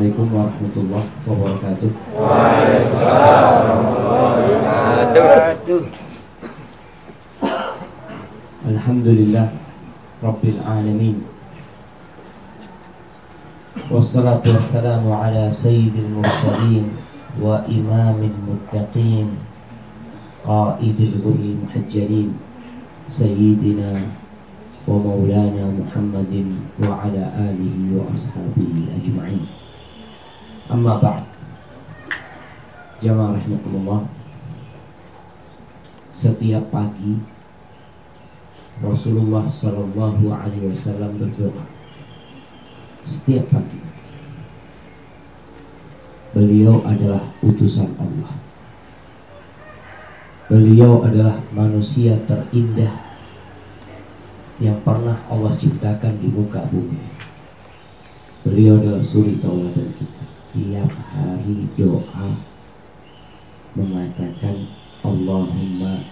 عليكم ورحمة الله وبركاته. وعليكم السلام ورحمة الله وبركاته الحمد لله رب العالمين. والصلاة والسلام على سيد المرسلين وإمام المتقين قائد الغر المحجلين سيدنا ومولانا محمد وعلى آله وأصحابه أجمعين. Amma ba'd Jamaah rahmatullah Setiap pagi Rasulullah Shallallahu Alaihi Wasallam berdoa setiap pagi. Beliau adalah utusan Allah. Beliau adalah manusia terindah yang pernah Allah ciptakan di muka bumi. Beliau adalah suri tauladan kita. Tiap hari doa mengatakan Allahumma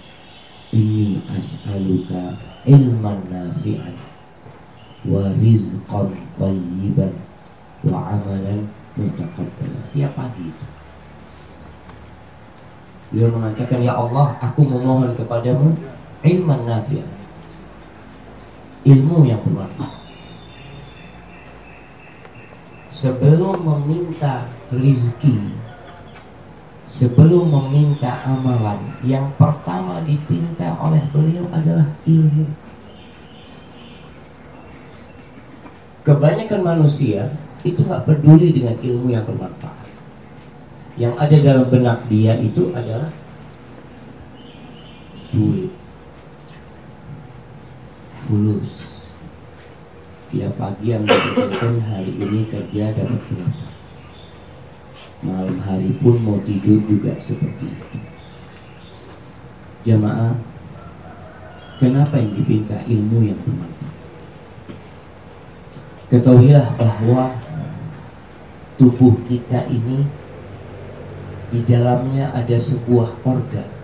inni as'aluka ilman nafi'an wa rizqan tayyiban wa amalan mutaqabbalan tiap pagi itu. Beliau mengatakan ya Allah aku memohon kepadamu ilman nafi'an. Ilmu yang bermanfaat sebelum meminta rizki sebelum meminta amalan yang pertama dipinta oleh beliau adalah ilmu. Kebanyakan manusia itu nggak peduli dengan ilmu yang bermanfaat. Yang ada dalam benak dia itu adalah duit fulus pagi yang hari ini kerja dapat berapa malam hari pun mau tidur juga seperti itu. Jamaah kenapa yang dipinta ilmu yang bermanfaat? Ketahuilah bahwa tubuh kita ini di dalamnya ada sebuah organ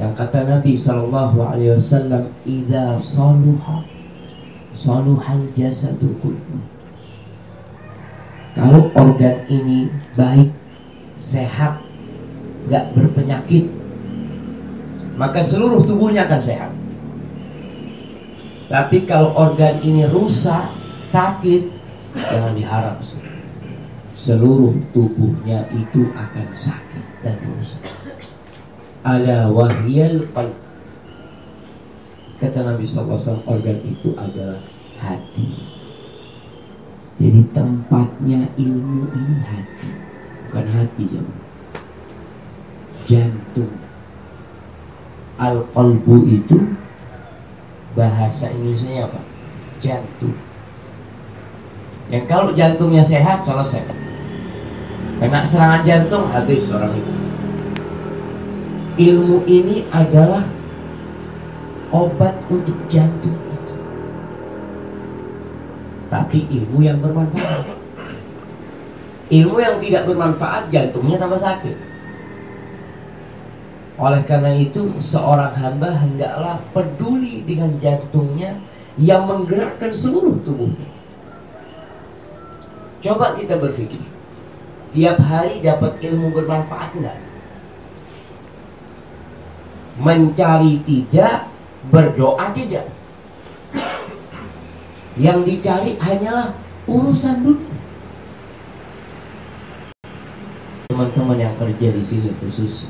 yang kata Nabi Shallallahu Alaihi Wasallam, "Ida saluha saluhal jasadu kullu." Kalau organ ini baik, sehat, nggak berpenyakit, maka seluruh tubuhnya akan sehat. Tapi kalau organ ini rusak, sakit, jangan diharap. Seluruh tubuhnya itu akan sakit dan rusak. Ala wahyal qalb. Kata Nabi SAW, organ itu adalah hati. Jadi tempatnya ilmu ini hati, bukan hati jangan. Jantung. Al-qalbu itu bahasa Indonesia apa? Jantung. Yang kalau jantungnya sehat selesai. Kena serangan jantung habis orang itu. Ilmu ini adalah obat untuk jantung. Tapi ilmu yang bermanfaat. Ilmu yang tidak bermanfaat jantungnya tambah sakit. Oleh karena itu seorang hamba hendaklah peduli dengan jantungnya yang menggerakkan seluruh tubuhnya. Coba kita berpikir, tiap hari dapat ilmu bermanfaat enggak? Mencari tidak, berdoa tidak. Yang dicari hanyalah urusan dunia. Teman-teman yang kerja di sini khusus,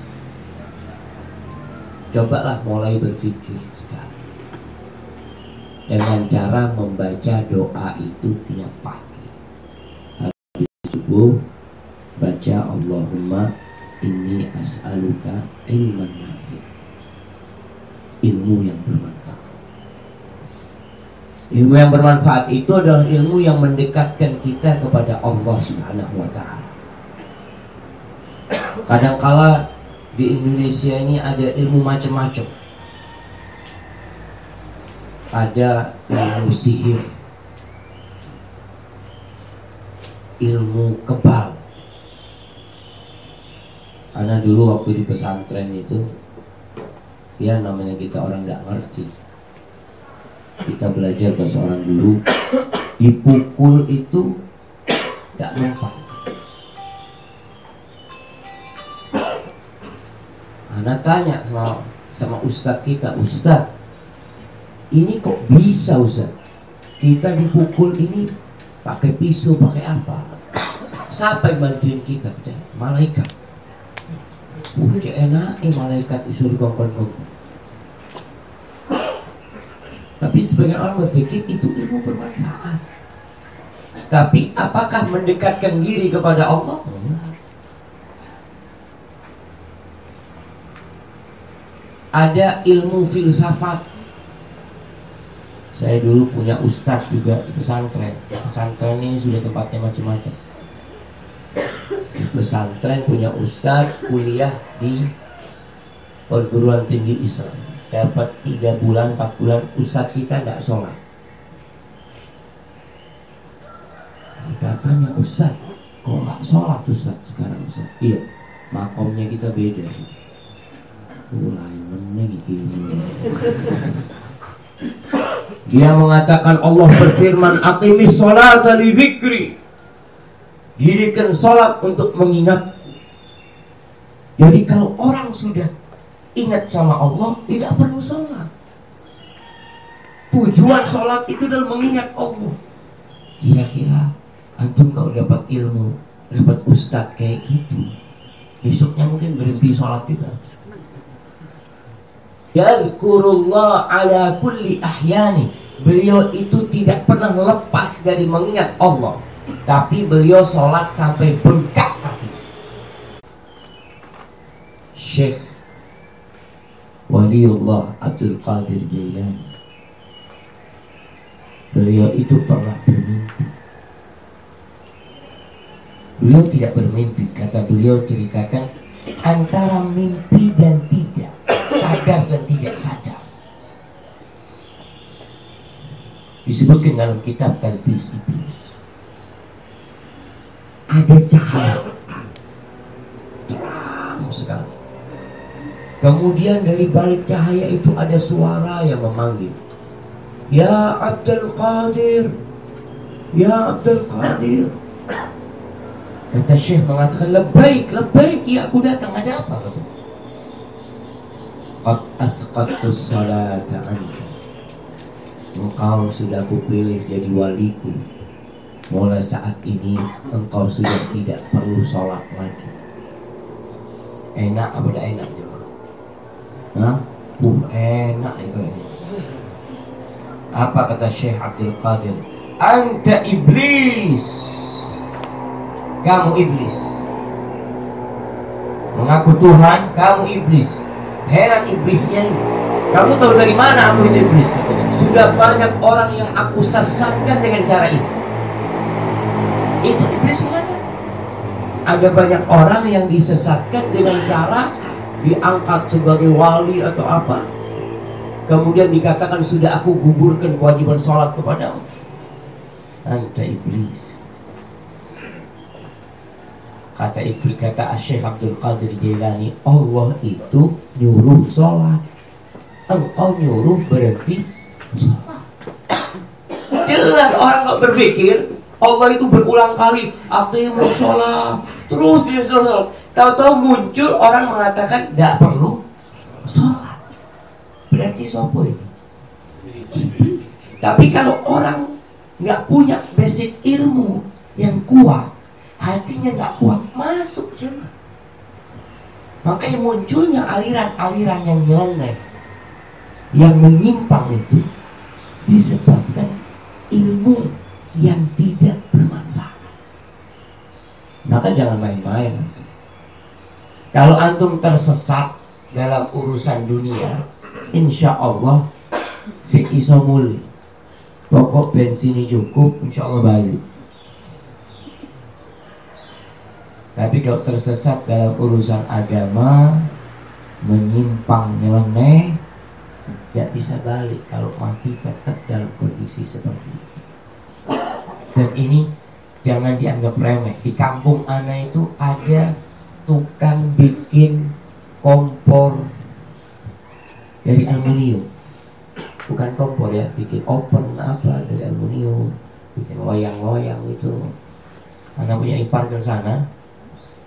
cobalah mulai berpikir dengan cara membaca doa itu tiap pagi. Habis subuh baca Allahumma inni as'aluka ilman nafi ilmu yang bermanfaat. Ilmu yang bermanfaat itu adalah ilmu yang mendekatkan kita kepada Allah subhanahu wa ta'ala. Kadangkala di Indonesia ini ada ilmu macam-macam. Ada ilmu sihir ilmu kebal. Karena dulu waktu di pesantren itu ya namanya kita orang nggak ngerti. Kita belajar bahasa orang dulu. Dipukul itu tidak mempan Anak tanya sama, sama ustadz kita Ustadz ini kok bisa Ustadz kita dipukul ini pakai pisau pakai apa? Siapa yang bantuin kita? Malaikat. Udah enak eh, malaikat disuruh kongkong-kongkong tapi sebagian orang berpikir itu ilmu bermanfaat. Tapi apakah mendekatkan diri kepada Allah? Ada ilmu filsafat. Saya dulu punya ustadz juga di pesantren. Pesantren ini sudah tempatnya macam-macam. Pesantren punya ustadz kuliah di perguruan tinggi Islam dapat tiga bulan empat bulan ustadz kita tidak sholat. Katanya ustadz kok nggak sholat ustadz sekarang ustadz iya makomnya kita beda. Mulai meneng dia mengatakan Allah berfirman Aqimis sholat li zikri Dirikan sholat untuk mengingat. Jadi kalau orang sudah ingat sama Allah Tidak perlu sholat. Tujuan sholat itu adalah mengingat Allah. Kira-kira Antum kalau dapat ilmu Dapat ustadz kayak gitu Besoknya mungkin berhenti sholat juga. Yadkurullah ala kulli ahyani. Beliau itu tidak pernah lepas dari mengingat Allah. Tapi beliau sholat sampai bengkak kaki. Syekh Waliullah Abdul Qadir Jailani Beliau itu pernah bermimpi Beliau tidak bermimpi Kata beliau ceritakan Antara mimpi dan tidak sadar dan tidak sadar. Disebutkan dalam kitab Talbis Iblis. Ada cahaya. Terang sekali. Kemudian dari balik cahaya itu ada suara yang memanggil. Ya Abdul Qadir. Ya Abdul Qadir. Kata Syekh mengatakan, lebaik, lebaik, ya aku datang, ada apa? Qad asqatus salata anka Engkau sudah kupilih jadi waliku Mulai saat ini engkau sudah tidak perlu sholat lagi Enak apa tidak enak? Hah? Enak itu Apa kata Syekh Abdul Qadir? Anta iblis Kamu iblis Mengaku Tuhan, kamu iblis Heran iblisnya ini. Kamu tahu dari mana aku itu iblis? Sudah banyak orang yang aku sesatkan dengan cara ini. Itu iblis mana? Ada banyak orang yang disesatkan dengan cara diangkat sebagai wali atau apa. Kemudian dikatakan sudah aku gugurkan kewajiban sholat kepadamu. Anta iblis. Kata Ibnu kata Syekh Abdul Qadir Jailani, Allah itu nyuruh sholat. Engkau nyuruh berhenti sholat. Jelas orang nggak berpikir Allah itu berulang kali mau sholat terus dia sholat. Tahu-tahu muncul orang mengatakan tidak perlu sholat. Berarti sopo ini. Tapi kalau orang nggak punya basic ilmu yang kuat, hatinya nggak kuat masuk jemaah makanya munculnya aliran-aliran yang nyeleneh yang menyimpang itu disebabkan ilmu yang tidak bermanfaat maka jangan main-main kalau antum tersesat dalam urusan dunia insya Allah si iso muli pokok bensin cukup insya Allah balik. Tapi kalau tersesat dalam urusan agama Menyimpang nyeleneh Tidak bisa balik Kalau mati tetap dalam kondisi seperti itu Dan ini jangan dianggap remeh. Di kampung Ana itu ada tukang bikin kompor dari aluminium. Bukan kompor ya, bikin open apa dari aluminium bikin loyang-loyang itu. Anak punya ipar ke sana.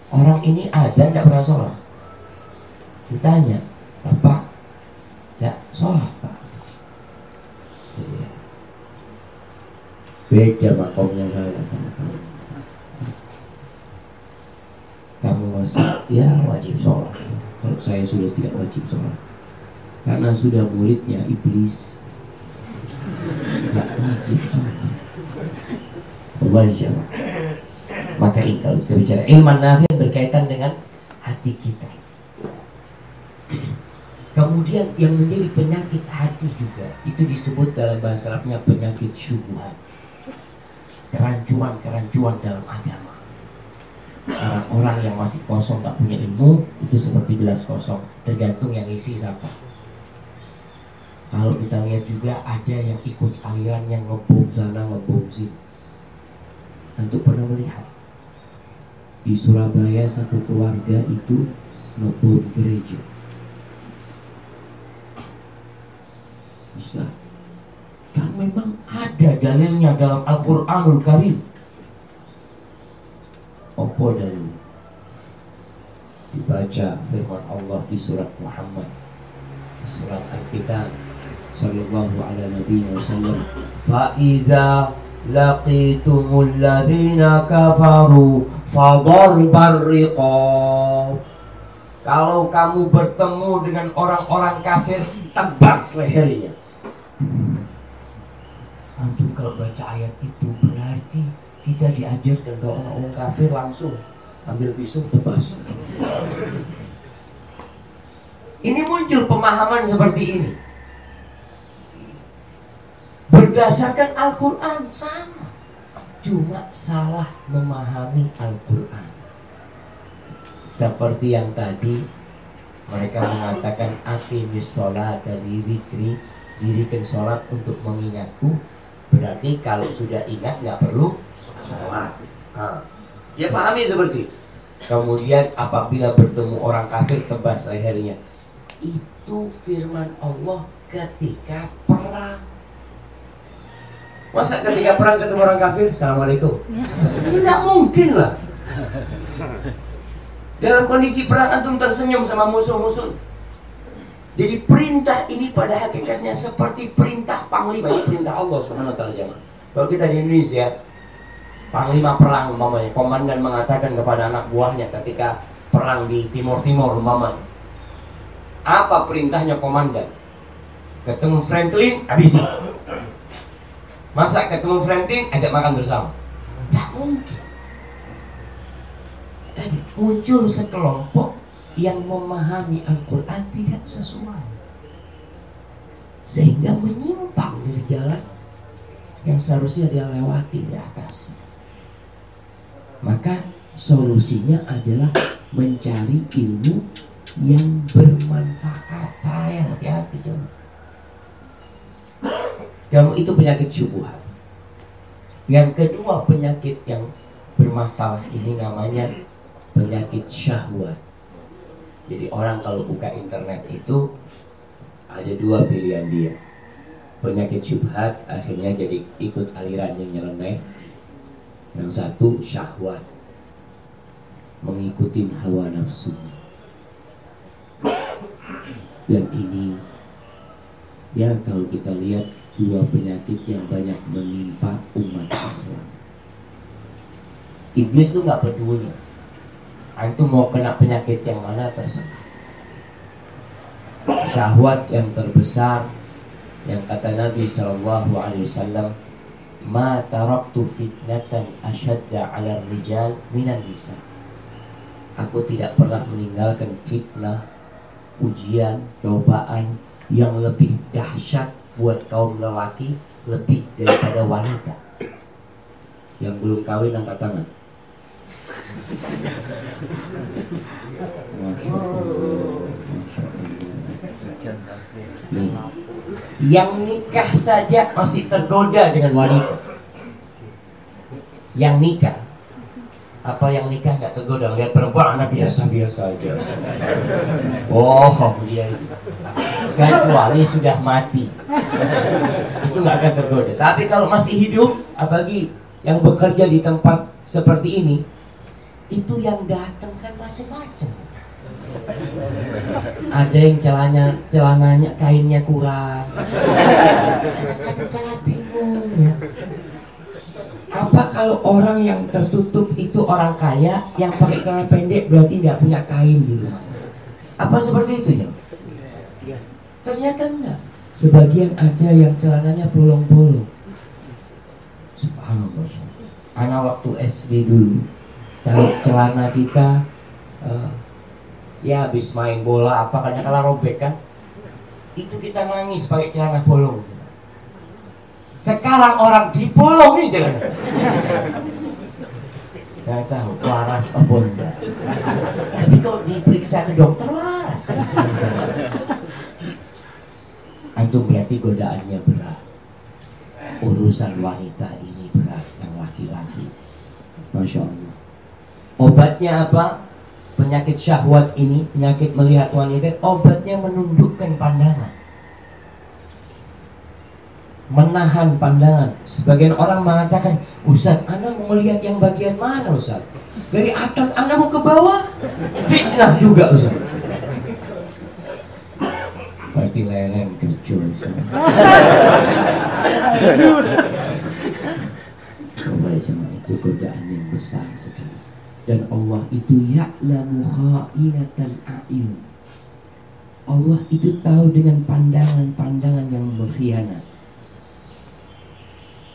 Orang ini ada tidak pernah sholat. Ditanya bapak ya sholat pak? Iya. beda makomnya saya sama kamu ya wajib sholat. Kalau saya sudah tidak wajib sholat. Karena sudah muridnya iblis. Tidak wajib sholat. Allah insya maka ini kalau kita bicara ilmu nafi berkaitan dengan hati kita. Kemudian yang menjadi penyakit hati juga itu disebut dalam bahasa Arabnya penyakit syubhat. Kerancuan-kerancuan dalam agama orang-orang yang masih kosong tak punya ilmu itu seperti gelas kosong tergantung yang isi siapa kalau kita lihat juga ada yang ikut aliran yang ngebom sana ngebom sini untuk pernah melihat di Surabaya satu keluarga itu ngebom gereja. Ustaz, kan memang ada dalilnya dalam Al-Quranul Karim. Apa dalil? Dibaca firman Allah di surat Muhammad, di surat Al-Kitab, Sallallahu alaihi wasallam. Fa'idha laqitumul ladhina kafaru fadarbal riqab kalau kamu bertemu dengan orang-orang kafir tebas lehernya antum kalau baca ayat itu kita diajarkan kalau orang-orang kafir langsung. Ambil pisau tebas ini muncul pemahaman seperti ini. Berdasarkan Al-Quran sama. Cuma salah memahami Al-Quran. Seperti yang tadi mereka mengatakan akimis sholat dari zikri dirikan sholat untuk mengingatku. Berarti kalau sudah ingat nggak perlu sholat nah, ya pahami seperti kemudian apabila bertemu orang kafir tebas lehernya itu firman Allah ketika perang Masa ketika perang ketemu orang kafir, Assalamualaikum. Tidak mungkin lah. Dalam kondisi perang antum tersenyum sama musuh-musuh. Jadi perintah ini pada hakikatnya seperti perintah panglima, perintah Allah Subhanahu wa taala jemaah. Kalau kita di Indonesia, panglima perang umpamanya, komandan mengatakan kepada anak buahnya ketika perang di Timur Timur umpamanya. Apa perintahnya komandan? Ketemu Franklin, habis. Masa ketemu Franklin ajak makan bersama? Tidak mungkin. Tadi muncul sekelompok yang memahami Al-Quran tidak sesuai. Sehingga menyimpang dari jalan yang seharusnya dia lewati di atas. Maka solusinya adalah mencari ilmu yang bermanfaat. Saya hati-hati coba. Kamu itu penyakit syubhat. Yang kedua penyakit yang bermasalah ini namanya penyakit syahwat. Jadi orang kalau buka internet itu ada dua pilihan dia. Penyakit syubhat akhirnya jadi ikut aliran yang nyeleneh. Yang satu syahwat. Mengikuti hawa nafsu. Dan ini ya kalau kita lihat dua penyakit yang banyak menimpa umat Islam. Iblis itu nggak peduli. Antum mau kena penyakit yang mana terserah. Syahwat yang terbesar yang kata Nabi Shallallahu Alaihi Wasallam, "Ma taraktu fitnatan asyadda ala rijal minan nisa." Aku tidak pernah meninggalkan fitnah, ujian, cobaan yang lebih dahsyat buat kaum lelaki lebih daripada wanita. Yang belum kawin angkat tangan. Nih. Yang nikah saja masih tergoda dengan wanita. Yang nikah apa yang nikah nggak tergoda lihat perempuan anak biasa biasa aja oh dia itu kecuali sudah mati itu nggak akan tergoda. Tapi kalau masih hidup, apalagi yang bekerja di tempat seperti ini, itu yang datang kan macam-macam. Ada yang celananya, celananya kainnya kurang. Ya. Apa kalau orang yang tertutup itu orang kaya, yang pakai celana pendek berarti tidak punya kain rumah? Apa seperti itu ya? Ternyata enggak. Sebagian ada yang celananya bolong-bolong. Subhanallah. Anak waktu SD dulu, kalau celana kita uh, ya habis main bola apa kan kalau robek kan, itu kita nangis pakai celana bolong. Sekarang orang dibolongi celana. Gak tahu waras apa enggak. Tapi kalau diperiksa ke dokter waras Antum berarti godaannya berat. Urusan wanita ini berat yang laki-laki. Masya Allah. Obatnya apa? Penyakit syahwat ini, penyakit melihat wanita, obatnya menundukkan pandangan. Menahan pandangan. Sebagian orang mengatakan, Ustaz, Anda mau melihat yang bagian mana Ustaz? Dari atas Anda mau ke bawah? Fitnah juga Ustaz pasti lelen kerja coba cuma itu godaan yang besar sekali dan Allah itu ya'lamu kha'inatan a'yun Allah itu tahu dengan pandangan-pandangan yang berkhianat.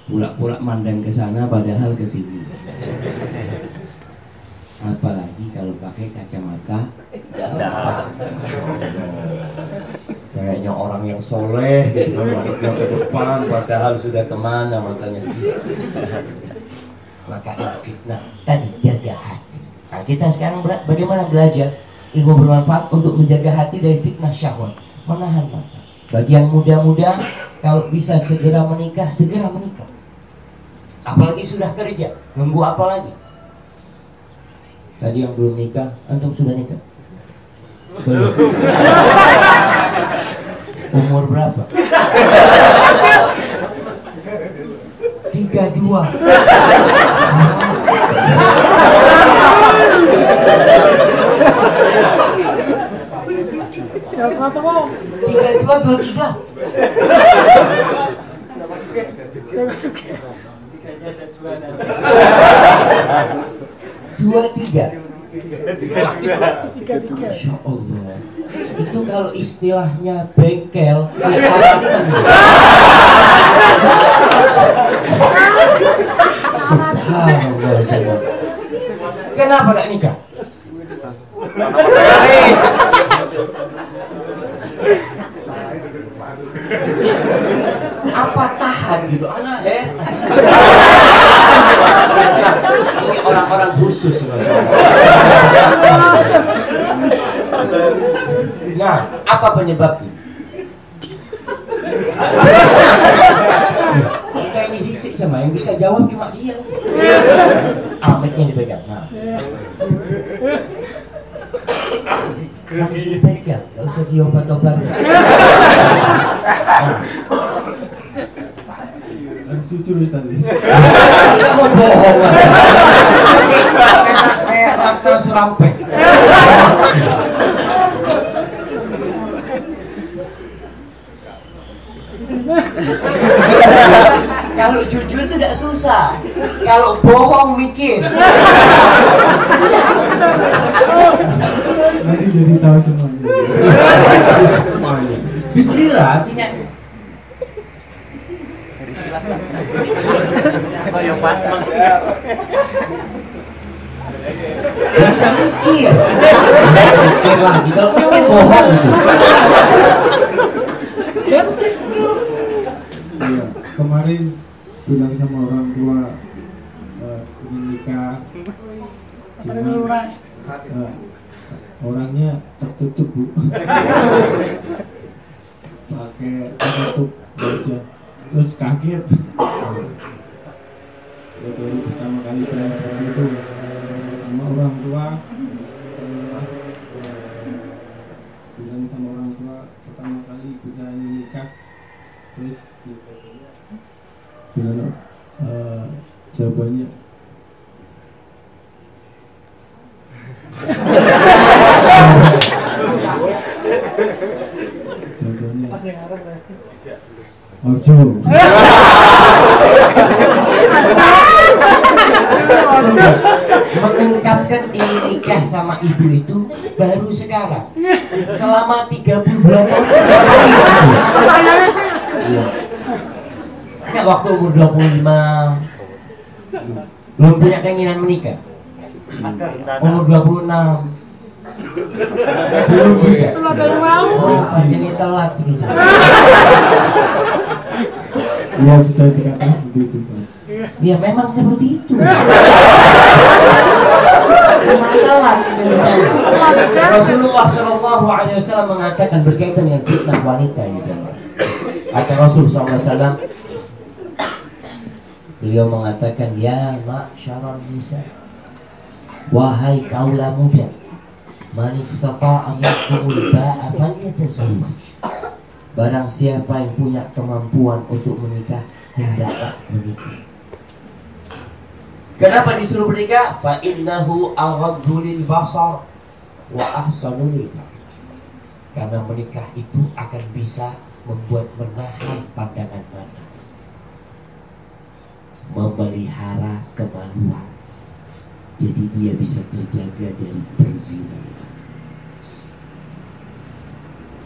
Pura-pura mandang ke sana padahal ke sini. Apalagi kalau pakai kacamata. Kayaknya orang yang soleh gitu ke depan padahal sudah ke mana matanya. Maka fitnah. Tadi jaga hati nah, kita sekarang bagaimana belajar ilmu bermanfaat untuk menjaga hati dari fitnah syahwat? Menahan mata. Bagi yang muda-muda kalau bisa segera menikah segera menikah. Apalagi sudah kerja nunggu apa lagi? Tadi yang belum nikah antum sudah nikah? Umur berapa? Tiga dua. Dua tiga. Dua tiga. Masya Allah itu kalau istilahnya bengkel Kenapa tidak nikah? Apa tahan gitu anak eh? Ini orang-orang khusus. Nah, apa penyebabnya? Kita ini disik sama yang bisa jawab cuma dia. Amitnya dipegang. Nah. Langsung dipegang, gak usah diobat-obat. Nah. jujur tadi. Kita mau bohong. Kayak kayak serampek. Kalau jujur itu tidak susah. Kalau bohong mikir. Nanti jadi tahu semuanya. Bismillah. Artinya Oh, yang pas bisa mikir. Mikir lagi. Kalau mikir. Bohong gitu. Iya, kemarin bilang sama orang tua uh, ingin nikah cuma uh, orangnya tertutup bu pakai tertutup baca terus kaget ya baru pertama kali bilang seperti itu sama orang tua bilang sama orang tua pertama kali kita ini nikah terus gimana uh, jawabannya jawabannya Ojo. mengungkapkan ingin nikah sama ibu itu baru sekarang selama 30 bulan iya. Waktu umur 25 belum punya keinginan menikah umur 26 belum juga oh, jadi telat gitu Iya bisa dikatakan seperti itu Pak. Ya memang seperti itu. Masalah Rasulullah Shallallahu Alaihi Wasallam mengatakan berkaitan dengan fitnah wanita ini jemaah. Kata Rasul SAW Beliau mengatakan Ya ma'syaral nisa Wahai kaulah muda istata'a minkumul ba'a falyatazawwaj. Barang siapa yang punya kemampuan untuk menikah Hendaklah menikah Kenapa disuruh menikah? Fa innahu aghaddu basar wa ahsanu lil Karena menikah itu akan bisa membuat menahan pandangan mata. Memelihara kemaluan. Jadi dia bisa terjaga dari berzina.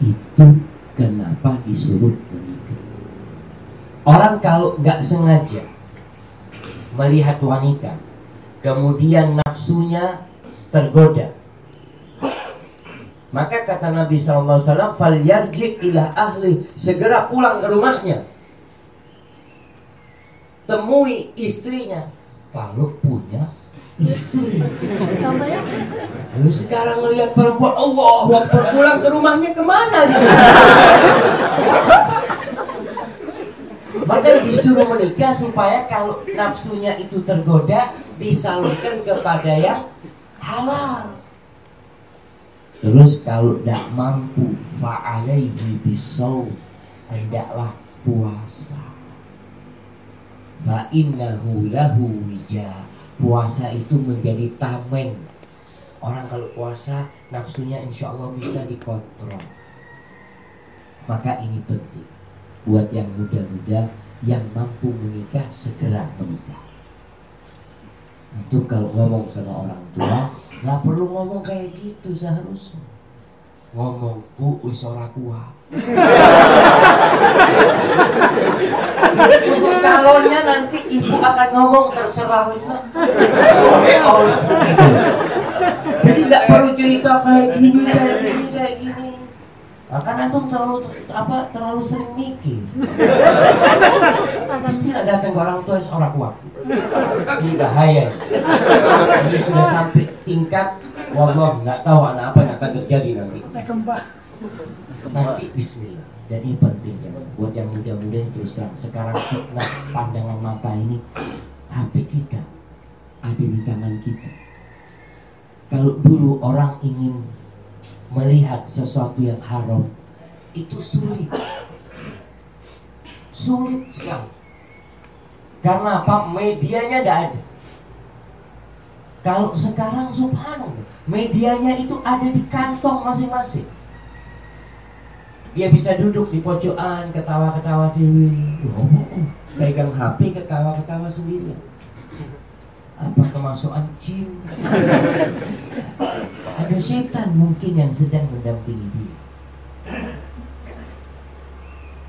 Itu kenapa disuruh menikah. Orang kalau nggak sengaja melihat wanita, kemudian nafsunya tergoda, maka kata Nabi SAW, fal yarji ila ahli, segera pulang ke rumahnya. Temui istrinya, kalau punya istri. Lalu sekarang melihat perempuan, Allah, waktu pulang ke rumahnya ke mana dia? Maka disuruh menikah supaya kalau nafsunya itu tergoda disalurkan kepada yang halal. Terus kalau tidak mampu fa'alaihi bisau hendaklah puasa. Fa'innahu lahu wija. Puasa itu menjadi tamen. Orang kalau puasa nafsunya insya Allah bisa dikontrol. Maka ini penting buat yang muda-muda yang mampu menikah segera menikah. Itu kalau ngomong sama orang tua nggak perlu ngomong kayak gitu seharusnya. Ngomong bu wis ora kuat. Untuk calonnya nanti ibu akan ngomong terserah wis Jadi nggak perlu cerita kayak gini kayak gini kayak gini. Bahkan antum terlalu apa terlalu sering mikir. Istilah datang ke orang tua orang kuat. Ini bahaya. Ini sudah sampai tingkat Wallah nggak tahu anak apa yang akan terjadi nanti. Nanti Bismillah. Dan ini penting ya buat yang muda-muda terus terang sekarang fitnah pandangan mata ini HP kita ada di tangan kita. Kalau dulu orang ingin melihat sesuatu yang haram itu sulit. Sulit sekali. Karena apa? Medianya tidak ada. Kalau sekarang subhanallah medianya itu ada di kantong masing-masing. Dia bisa duduk di pojokan ketawa-ketawa dewi. Oh, pegang HP ketawa-ketawa sendiri apa kemasukan jin ada setan mungkin yang sedang mendampingi dia.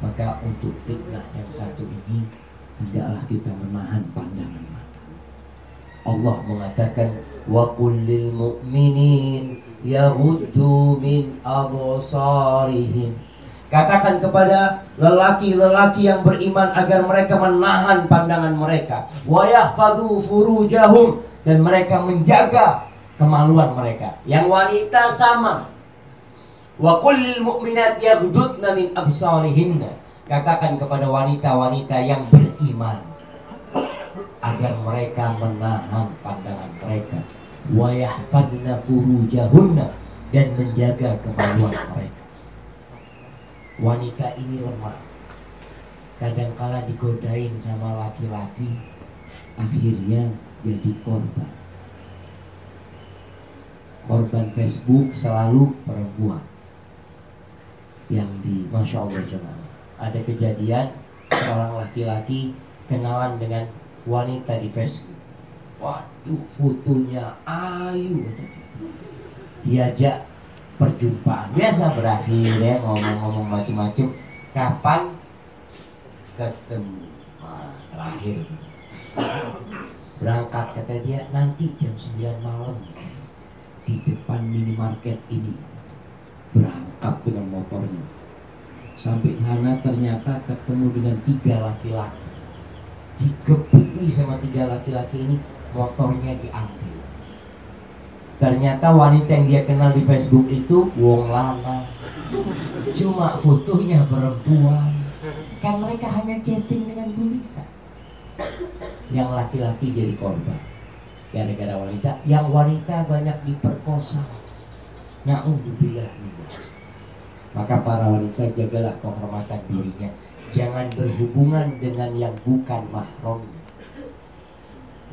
Maka untuk fitnah yang satu ini hendaklah kita menahan pandangan mata. Allah mengatakan wa kullil mu'minin yaghuddu min absarihim Katakan kepada lelaki-lelaki yang beriman agar mereka menahan pandangan mereka. Wa yahfadhu furujahum dan mereka menjaga kemaluan mereka. Yang wanita sama. Wa kullil mu'minat yaghdudna min absarihinna. Katakan kepada wanita-wanita yang beriman agar mereka menahan pandangan mereka. Wa yahfadna furujahunna dan menjaga kemaluan mereka wanita ini lemah. Kadangkala digodain sama laki-laki akhirnya jadi korban. Korban Facebook selalu perempuan. Yang di Masya Allah jemaah. Ada kejadian seorang laki-laki kenalan dengan wanita di Facebook. Waduh fotonya ayu. Diajak perjumpaan biasa berakhir ya ngomong-ngomong macam-macam kapan ketemu? Nah, terakhir. Berangkat kata dia nanti jam 9 malam. Di depan minimarket ini. Berangkat dengan motornya. Sampai sana ternyata ketemu dengan tiga laki-laki. Digebuki sama tiga laki-laki ini motornya diambil ternyata wanita yang dia kenal di Facebook itu wong lama. Cuma fotonya perempuan. Kan mereka hanya chatting dengan tulisan. Yang laki-laki jadi korban. Gara-gara wanita. Yang wanita banyak diperkosa. Na'udzubillah. Maka para wanita jagalah kehormatan dirinya. Jangan berhubungan dengan yang bukan mahram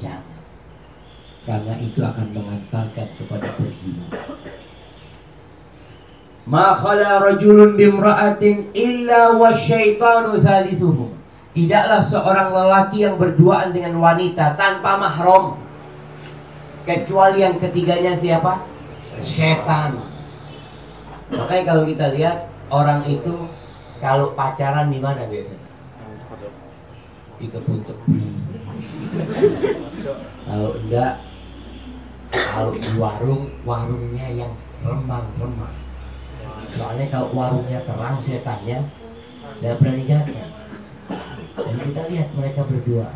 jangan karena itu akan mengantarkan kepada berzina ma khala rajulun bimra'atin illa wa syaitanu thalithuhum Tidaklah seorang lelaki yang berduaan dengan wanita tanpa mahram kecuali yang ketiganya siapa? Setan. Makanya kalau kita lihat orang itu kalau pacaran di mana biasanya? Di kebun tebu. Kalau enggak kalau di warung warungnya yang remang-remang. Soalnya kalau warungnya terang setannya tidak berani datang. Dan kita lihat mereka berdua.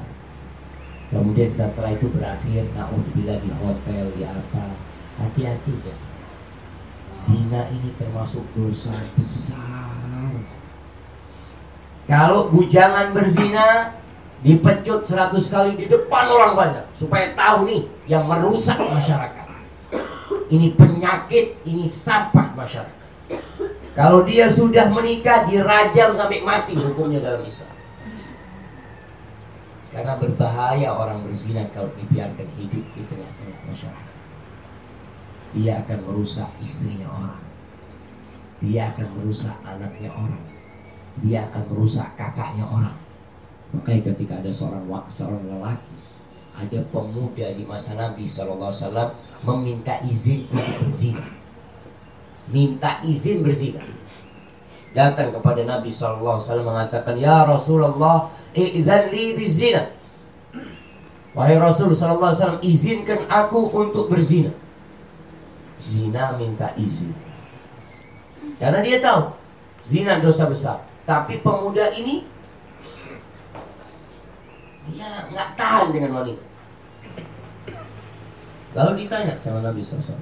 Kemudian setelah itu berakhir Na'udzubillah di hotel, di apa Hati-hati ya Zina ini termasuk dosa besar Kalau bujangan berzina Dipecut seratus kali di depan orang banyak Supaya tahu nih Yang merusak masyarakat Ini penyakit Ini sampah masyarakat Kalau dia sudah menikah Dirajam sampai mati hukumnya dalam Islam karena berbahaya orang berzina kalau dibiarkan hidup di tengah-tengah masyarakat. Dia akan merusak istrinya orang. Dia akan merusak anaknya orang. Dia akan merusak kakaknya orang. Makanya ketika ada seorang seorang lelaki, ada pemuda di masa Nabi SAW meminta izin untuk berzina. Minta izin berzina. Datang kepada Nabi SAW mengatakan, Ya Rasulullah, I'zan li bizina. Wahai Rasul wasallam, izinkan aku untuk berzina. Zina minta izin. Karena dia tahu zina dosa besar. Tapi pemuda ini dia nggak tahan dengan wanita. Lalu ditanya sama Nabi SAW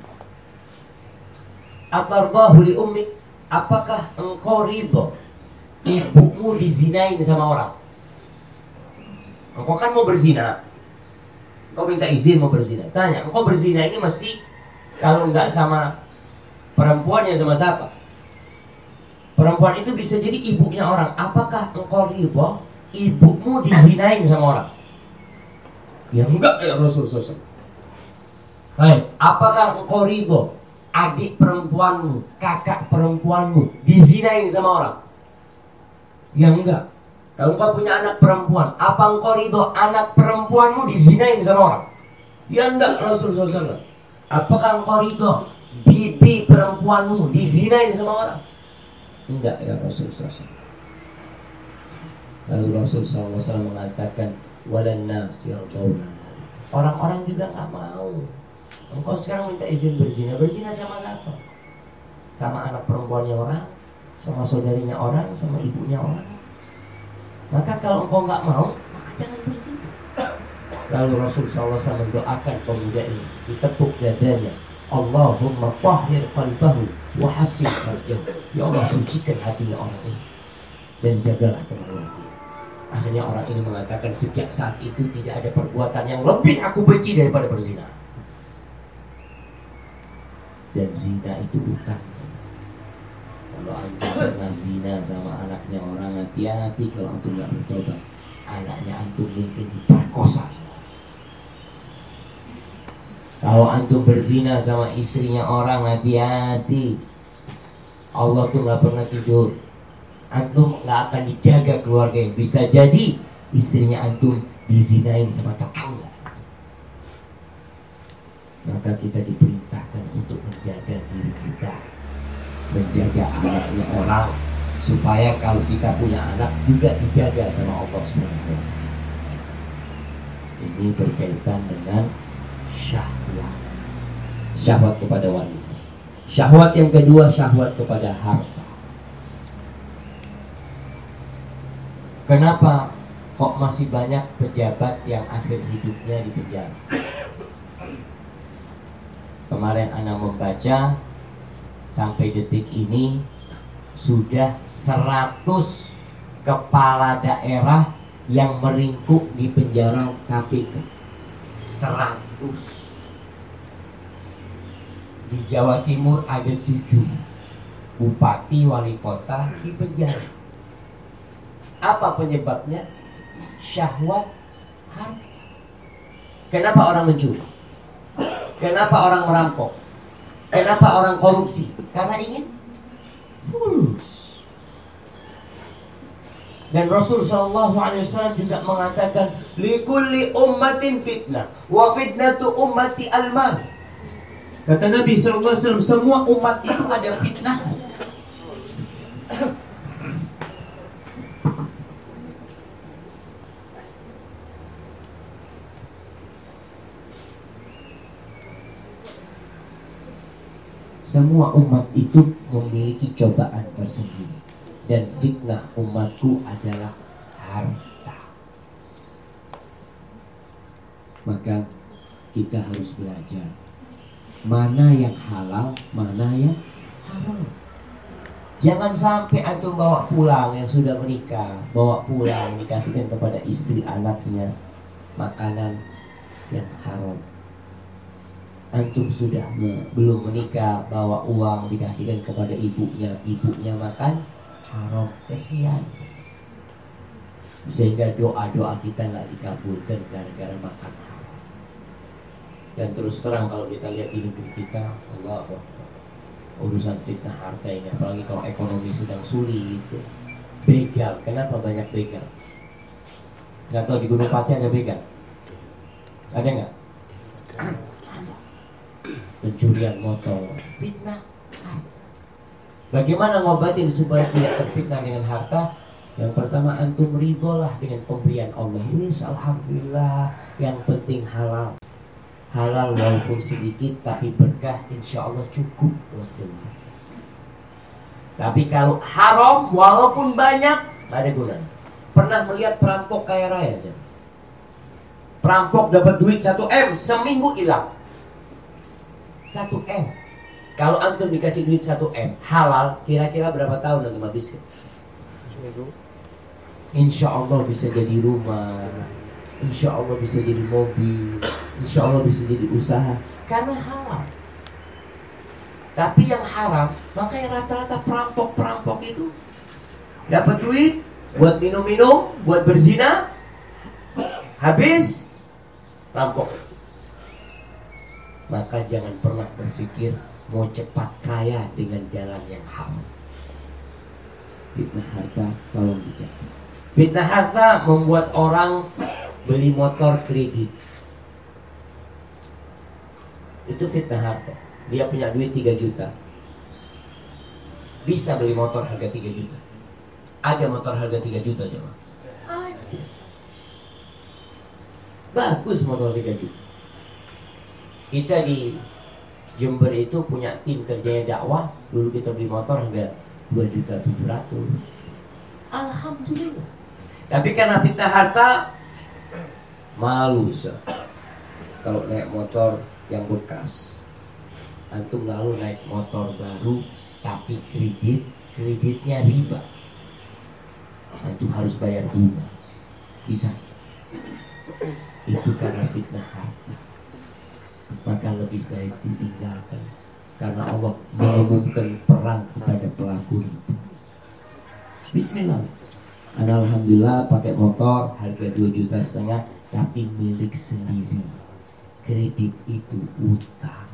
Atarbahu li ummik Apakah engkau ridho Ibumu dizinain sama orang Engkau kan mau berzina. Engkau minta izin mau berzina. Tanya, engkau berzina ini mesti kalau enggak sama perempuan yang sama siapa? Perempuan itu bisa jadi ibunya orang. Apakah engkau ridho ibumu dizinain sama orang? Ya enggak ya Rasul SAW. Hai, apakah engkau ridho adik perempuanmu, kakak perempuanmu dizinain sama orang? Ya enggak. Kalau engkau punya anak perempuan, apa engkau ridho anak perempuanmu dizinain sama orang? Ya enggak Rasul SAW. Apakah engkau ridho bibi perempuanmu dizinain sama orang? Enggak ya Rasul SAW. Lalu Rasul SAW mengatakan, walan nasir Orang-orang juga nggak mau. Engkau sekarang minta izin berzina, berzina sama siapa? Sama anak perempuannya orang, sama saudarinya orang, sama ibunya orang. Maka kalau engkau nggak mau, maka jangan berzina. Lalu Rasul SAW mendoakan pemuda ini, ditepuk dadanya. Allahumma tahhir qalbahu wa farjahu. Ya Allah sucikan hatinya orang ini dan jagalah kemaluan Akhirnya orang ini mengatakan sejak saat itu tidak ada perbuatan yang lebih aku benci daripada berzina. Dan zina itu utang. kalau antum pernah zina sama anaknya orang hati-hati kalau antum nggak bertobat anaknya antum mungkin diperkosa kalau antum berzina sama istrinya orang hati-hati Allah tuh nggak pernah tidur antum nggak akan dijaga keluarga yang bisa jadi istrinya antum dizinain sama tetangga maka kita diperintahkan untuk menjaga diri kita menjaga anaknya orang supaya kalau kita punya anak juga dijaga sama Allah Subhanahu Ini berkaitan dengan syahwat. Syahwat kepada wanita. Syahwat yang kedua syahwat kepada harta. Kenapa kok masih banyak pejabat yang akhir hidupnya di penjara? Kemarin Anda membaca sampai detik ini sudah 100 kepala daerah yang meringkuk di penjara KPK 100 di Jawa Timur ada tujuh. Bupati wali kota di penjara apa penyebabnya syahwat harta kenapa orang mencuri kenapa orang merampok Kenapa orang korupsi? Karena ingin fulus. Dan Rasul Shallallahu Alaihi Wasallam juga mengatakan, "Likulli ummatin fitnah, wa fitnatu ummati almal." Kata Nabi Shallallahu Alaihi Wasallam, semua umat itu ada fitnah. Semua umat itu memiliki cobaan tersendiri. Dan fitnah umatku adalah harta. Maka kita harus belajar Mana yang halal, mana yang haram. Jangan sampai antum bawa pulang yang sudah menikah Bawa pulang dikasihkan kepada istri anaknya Makanan yang haram antum sudah belum menikah bawa uang dikasihkan kepada ibunya. Ibunya makan haram kesian. Sehingga doa-doa kita nggak dikabulkan gara-gara makan dan terus terang kalau kita lihat di negeri kita Allah urusan fitnah harta ini apalagi kalau ekonomi sedang sulit. Begal kenapa banyak begal? Nggak tahu di Gunung Pati ada begal? Ada nggak pencurian motor, fitnah Bagaimana ngobatin supaya tidak terfitnah dengan harta? Yang pertama antum ribolah dengan pemberian Allah. Ini alhamdulillah yang penting halal. Halal walaupun sedikit tapi berkah insya Allah cukup buat dunia. Tapi kalau haram walaupun banyak ada gunanya. Pernah melihat perampok kaya raya aja? Perampok dapat duit 1 M seminggu hilang. 1 M. Kalau antum dikasih duit 1 M halal kira-kira berapa tahun antum habiskan Insya Allah bisa jadi rumah. Insya Allah bisa jadi mobil. Insya Allah bisa jadi usaha. Karena halal. Tapi yang haram Makanya rata-rata perampok-perampok itu Dapat duit Buat minum-minum Buat berzina Habis. Rampok maka jangan pernah berpikir mau cepat kaya dengan jalan yang haram. Fitnah harta tolong dijaga. Fitnah harta membuat orang beli motor kredit. Itu fitnah harta. Dia punya duit 3 juta. Bisa beli motor harga 3 juta. Ada motor harga 3 juta coba. Bagus motor 3 juta kita di Jember itu punya tim kerjanya dakwah. Dulu kita beli motor harga 2 juta 700 Alhamdulillah. Tapi karena fitnah harta malu sih kalau naik motor yang bekas antum lalu naik motor baru tapi kredit kreditnya riba. Antum harus bayar bunga. Bisa. Itu karena fitnah harta maka lebih baik ditinggalkan karena Allah mengumumkan perang kepada pelaku. Bismillah. Anda alhamdulillah pakai motor harga 2 juta setengah tapi milik sendiri. Kredit itu utang.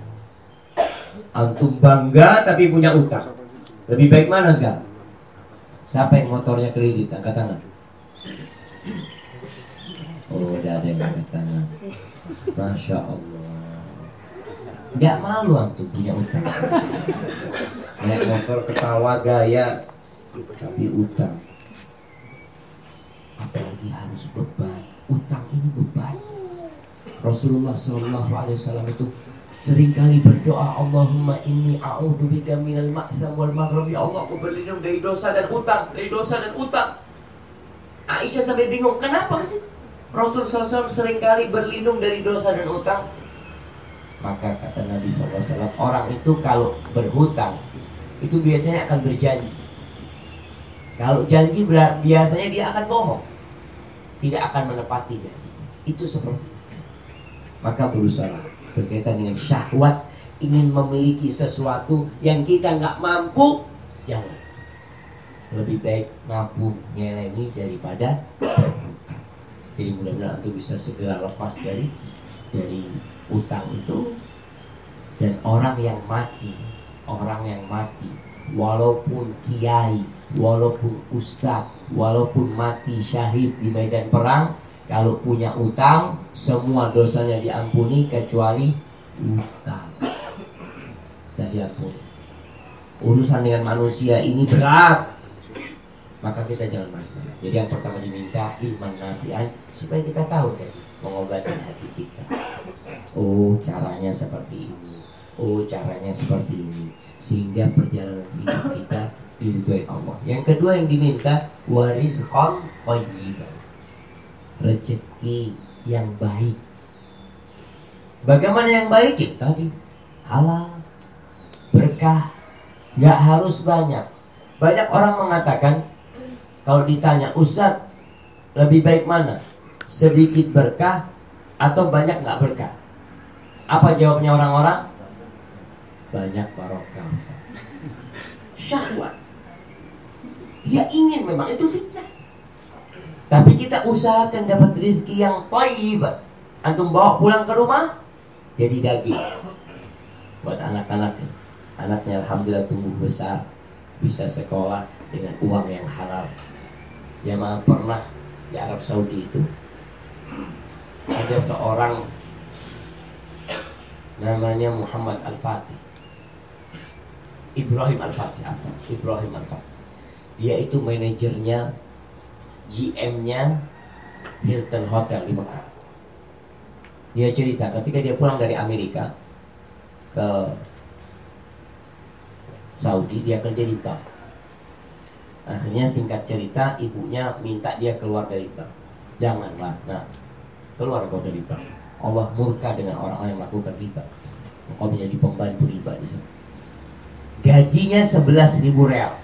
Antum bangga tapi punya utang. Lebih baik mana sekarang? Siapa yang motornya kredit? Angkat tangan. Oh, udah ada yang angkat tangan. Masya Allah. Gak malu antum punya utang. Naik motor ketawa gaya, tapi utang. Apalagi harus beban. Utang ini beban. Rasulullah Shallallahu Alaihi Wasallam itu sering kali berdoa Allahumma inni a'udzubika minal ma'sam wal maghrib ya Allah aku berlindung dari dosa dan utang dari dosa dan utang Aisyah sampai bingung kenapa sih Rasul SAW sering kali berlindung dari dosa dan utang maka kata Nabi SAW orang itu kalau berhutang itu biasanya akan berjanji. Kalau janji biasanya dia akan bohong. Tidak akan menepati janji. Itu seperti itu. Maka berusaha berkaitan dengan syahwat ingin memiliki sesuatu yang kita nggak mampu jangan. Lebih baik nabung nyelengi daripada jadi mudah-mudahan itu bisa segera lepas dari dari utang itu dan orang yang mati orang yang mati walaupun kiai walaupun ustadz walaupun mati syahid di medan perang kalau punya utang, semua dosanya diampuni kecuali utang. Dan diampuni. Urusan dengan manusia ini berat. Maka kita jangan main. Jadi yang pertama diminta iman nafian supaya kita tahu tadi mengobati hati kita. Oh, caranya seperti ini. Oh, caranya seperti ini. Sehingga perjalanan hidup kita diridhoi Allah. Yang kedua yang diminta waris kon rezeki yang baik. Bagaimana yang baik? Ya, tadi halal, berkah, nggak harus banyak. Banyak orang mengatakan kalau ditanya Ustadz lebih baik mana? Sedikit berkah atau banyak nggak berkah? Apa jawabnya orang-orang? Banyak barokah. Syahwat. Dia ingin memang itu fitnah. Tapi kita usahakan dapat rezeki yang taib. Antum bawa pulang ke rumah jadi daging. Buat anak-anak Anaknya alhamdulillah tumbuh besar, bisa sekolah dengan uang yang halal. Jamaah pernah di Arab Saudi itu ada seorang namanya Muhammad Al-Fatih. Ibrahim Al-Fatih, Ibrahim Al-Fatih. Dia itu manajernya GM-nya Hilton Hotel di Mekah. Dia cerita ketika dia pulang dari Amerika ke Saudi, dia kerja di bank. Akhirnya singkat cerita, ibunya minta dia keluar dari bank. Janganlah, nah keluar kau dari bank. Allah murka dengan orang-orang yang melakukan riba. Kau menjadi pembantu riba di sana. Gajinya 11 ribu real.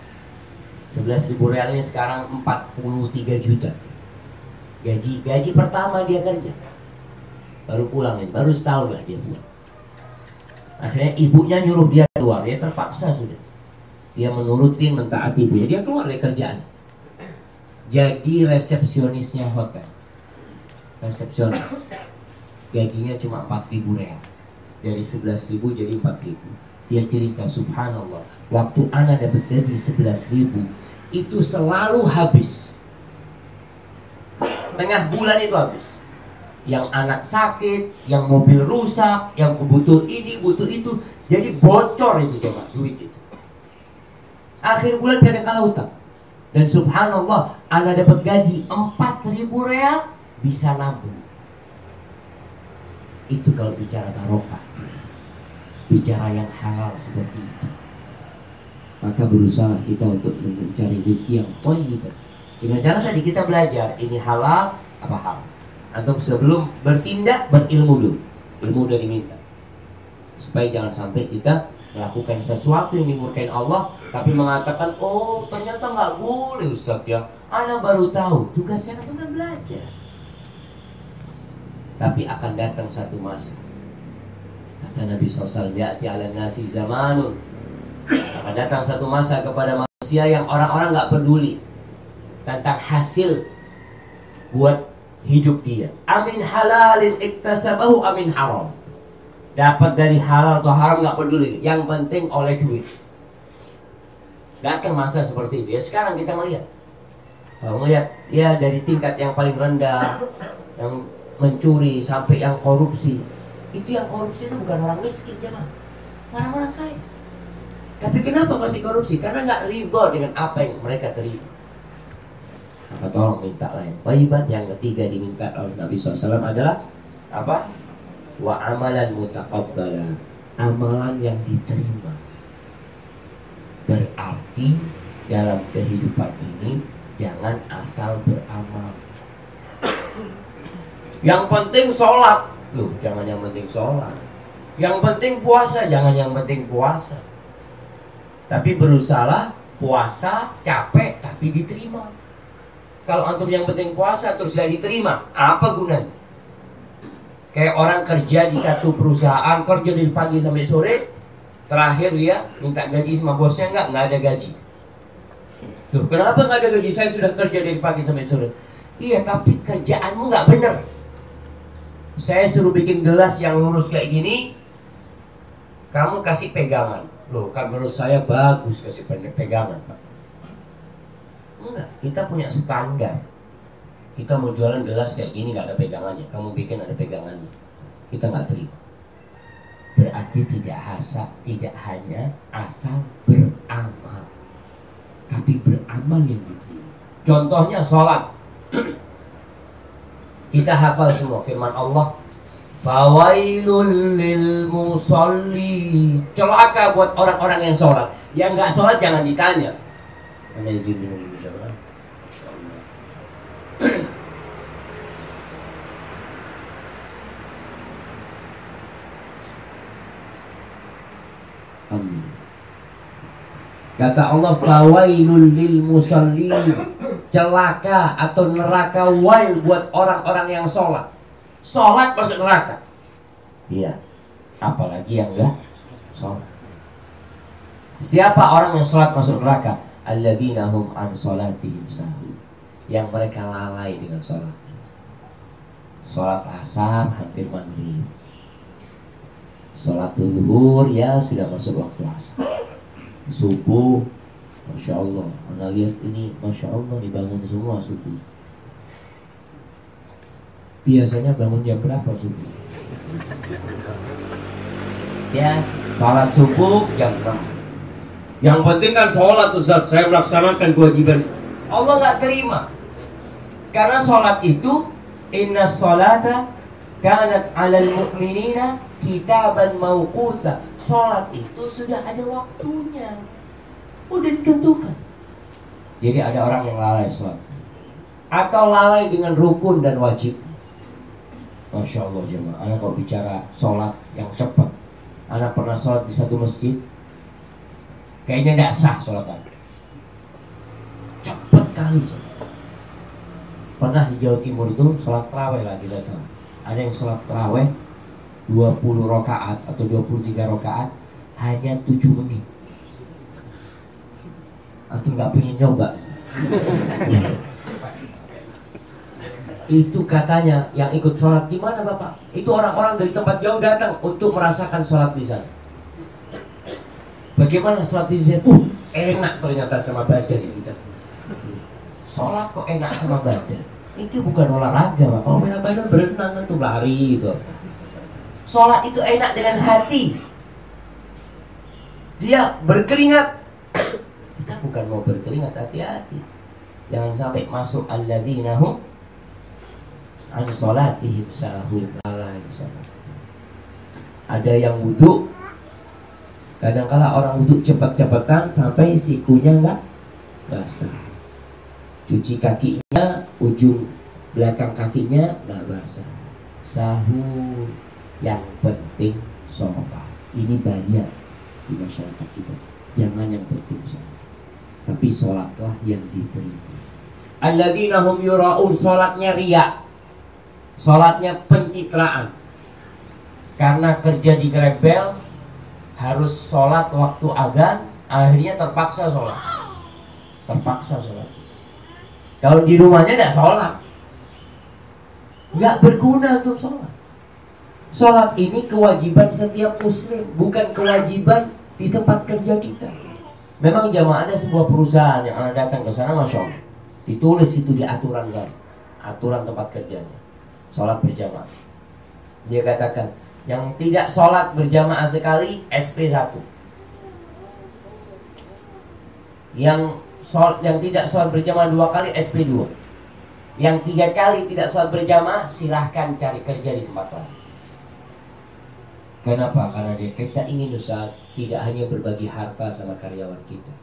11 ribu realnya sekarang 43 juta. Gaji gaji pertama dia kerja. Baru pulang ini baru setahun lah dia pulang. Akhirnya ibunya nyuruh dia keluar dia terpaksa sudah. Dia menurutin mentaati ibunya. Dia keluar dari kerjaan jadi resepsionisnya hotel. Resepsionis. Gajinya cuma 4 ribu real. Dari 11 ribu jadi 4 ribu. Dia cerita subhanallah waktu anak dapat gaji 11 ribu itu selalu habis. Tengah bulan itu habis. Yang anak sakit, yang mobil rusak, yang butuh ini, butuh itu, jadi bocor itu coba duit itu. Akhir bulan kadang kala utang. Dan subhanallah, anak dapat gaji 4000 real bisa nabung. Itu kalau bicara barokah. Bicara yang halal seperti itu. Maka berusaha kita untuk mencari rezeki yang toyib. Dengan cara tadi kita belajar ini halal apa hal atau sebelum bertindak berilmu dulu. Ilmu udah diminta. Supaya jangan sampai kita melakukan sesuatu yang dimurkain Allah tapi mengatakan oh ternyata nggak boleh Ustaz ya anak baru tahu tugasnya itu kan belajar tapi akan datang satu masa Kata Nabi SAW, Ya'ti ala nasi zamanun. Akan datang satu masa kepada manusia yang orang-orang nggak peduli tentang hasil buat hidup dia. Amin halalin iktasabahu amin haram. Dapat dari halal atau haram nggak peduli. Yang penting oleh duit. Datang masa seperti itu. Ya sekarang kita melihat. Melihat ya dari tingkat yang paling rendah, yang mencuri sampai yang korupsi. Itu yang korupsi itu bukan orang miskin jangan orang-orang kaya. Tapi kenapa masih korupsi? Karena nggak ridho dengan apa yang mereka terima. Maka tolong minta yang Taibat yang ketiga diminta oleh Nabi SAW adalah apa? Wa amalan mutaqabbala. Amalan yang diterima. Berarti dalam kehidupan ini Jangan asal beramal. Yang penting sholat. Loh jangan yang penting sholat. Yang penting puasa Jangan yang penting puasa. Tapi berusaha puasa capek tapi diterima. Kalau antum yang penting puasa terus tidak diterima, apa gunanya? Kayak orang kerja di satu perusahaan, kerja dari pagi sampai sore, terakhir dia minta gaji sama bosnya enggak, enggak ada gaji. Tuh, kenapa enggak ada gaji? Saya sudah kerja dari pagi sampai sore. Iya, tapi kerjaanmu enggak benar. Saya suruh bikin gelas yang lurus kayak gini, kamu kasih pegangan. Loh, kan menurut saya bagus kasih pegangan, Pak. Enggak, kita punya standar. Kita mau jualan gelas kayak gini nggak ada pegangannya. Kamu bikin ada pegangannya. Kita nggak terima. Berarti tidak hasa, tidak hanya asal beramal, tapi beramal yang diterima. Contohnya sholat. Kita hafal semua firman Allah Fawailul lil musalli Celaka buat orang-orang yang sholat Yang nggak sholat jangan ditanya Ana izin minum dulu jamaah. Masyaallah. Amin. Kata Allah fawailul lil musallin celaka atau neraka wail buat orang-orang yang sholat. Sholat masuk neraka. Iya. Apalagi yang enggak sholat. Siapa orang yang sholat masuk neraka? alladzina hum an salatihim sahun yang mereka lalai dengan sholat. Sholat asar hampir maghrib. Sholat zuhur ya sudah masuk waktu asar. Subuh Masya Allah. Anda lihat ini Masya Allah dibangun semua subuh. Biasanya bangun jam berapa subuh? Ya, sholat subuh jam 6 yang penting kan sholat Ustaz, saya melaksanakan kewajiban. Allah nggak terima. Karena sholat itu inna sholata kanat alal mu'minina kitaban mauquta. Sholat itu sudah ada waktunya. Udah ditentukan. Jadi ada orang yang lalai sholat. Atau lalai dengan rukun dan wajib. Masya Allah jemaah. Anak kok bicara sholat yang cepat. Anak pernah sholat di satu masjid Kayaknya tidak sah sholat Cepat kali. Pernah di Jawa Timur itu sholat terawih lagi datang. Ada yang sholat terawih 20 rakaat atau 23 rakaat hanya 7 menit. Atau nggak pengen nyoba. itu katanya yang ikut sholat gimana bapak? Itu orang-orang dari tempat jauh datang untuk merasakan sholat di sana. Bagaimana sholat di sini? Uh, enak ternyata sama badan kita. Sholat kok enak sama badan? Ini bukan olahraga, Pak. Kalau enak badan berenang itu lari gitu. Sholat itu enak dengan hati. Dia berkeringat. Kita bukan mau berkeringat, hati-hati. Jangan sampai masuk alladzina hum an sholatihim sahum Ada yang wudhu Kadang-kala orang wudhu cepat-cepatan sampai sikunya nggak basah. Cuci kakinya, ujung belakang kakinya nggak basah. Sahur yang penting sholat. Ini banyak di masyarakat kita. Jangan yang penting sholat. Tapi sholatlah yang diterima. Alladzina hum yura'un sholatnya riak. Sholatnya pencitraan. karena kerja di Grebel harus sholat waktu agan akhirnya terpaksa sholat terpaksa sholat kalau di rumahnya tidak sholat. Nggak berguna untuk sholat. Sholat ini kewajiban setiap muslim bukan kewajiban di tempat kerja kita. Memang jamaah ada sebuah perusahaan yang anda datang ke sana masya Allah. Ditulis itu di aturan kan aturan tempat kerjanya. Sholat berjamaah. Dia katakan yang tidak sholat berjamaah sekali SP1 yang sholat, yang tidak sholat berjamaah dua kali SP2 yang tiga kali tidak sholat berjamaah silahkan cari kerja di tempat lain kenapa? karena dia kita ingin usaha tidak hanya berbagi harta sama karyawan kita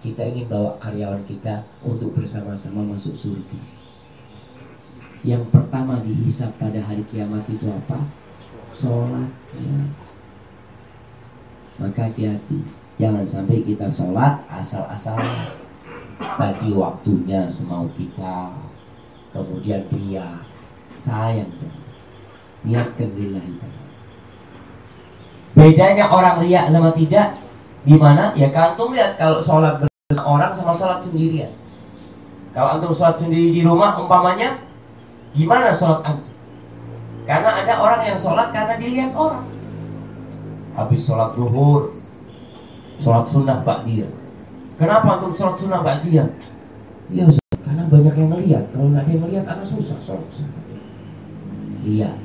kita ingin bawa karyawan kita untuk bersama-sama masuk surga yang pertama dihisap pada hari kiamat itu apa? sholat ya. maka hati-hati jangan sampai kita sholat asal-asalan bagi waktunya semau kita kemudian dia. Sayang niatkan lillahi bedanya orang riak sama tidak di mana? Ya kantung lihat kalau sholat bersama orang sama sholat sendirian. Kalau antum sholat sendiri di rumah umpamanya gimana sholat antum? Karena ada orang yang sholat karena dilihat orang. Habis sholat duhur sholat sunnah ba'diyah kenapa antum sholat sunnah ba'diyah iya karena banyak yang melihat. Kalau nggak ada yang susah sholat. Sunnah lihat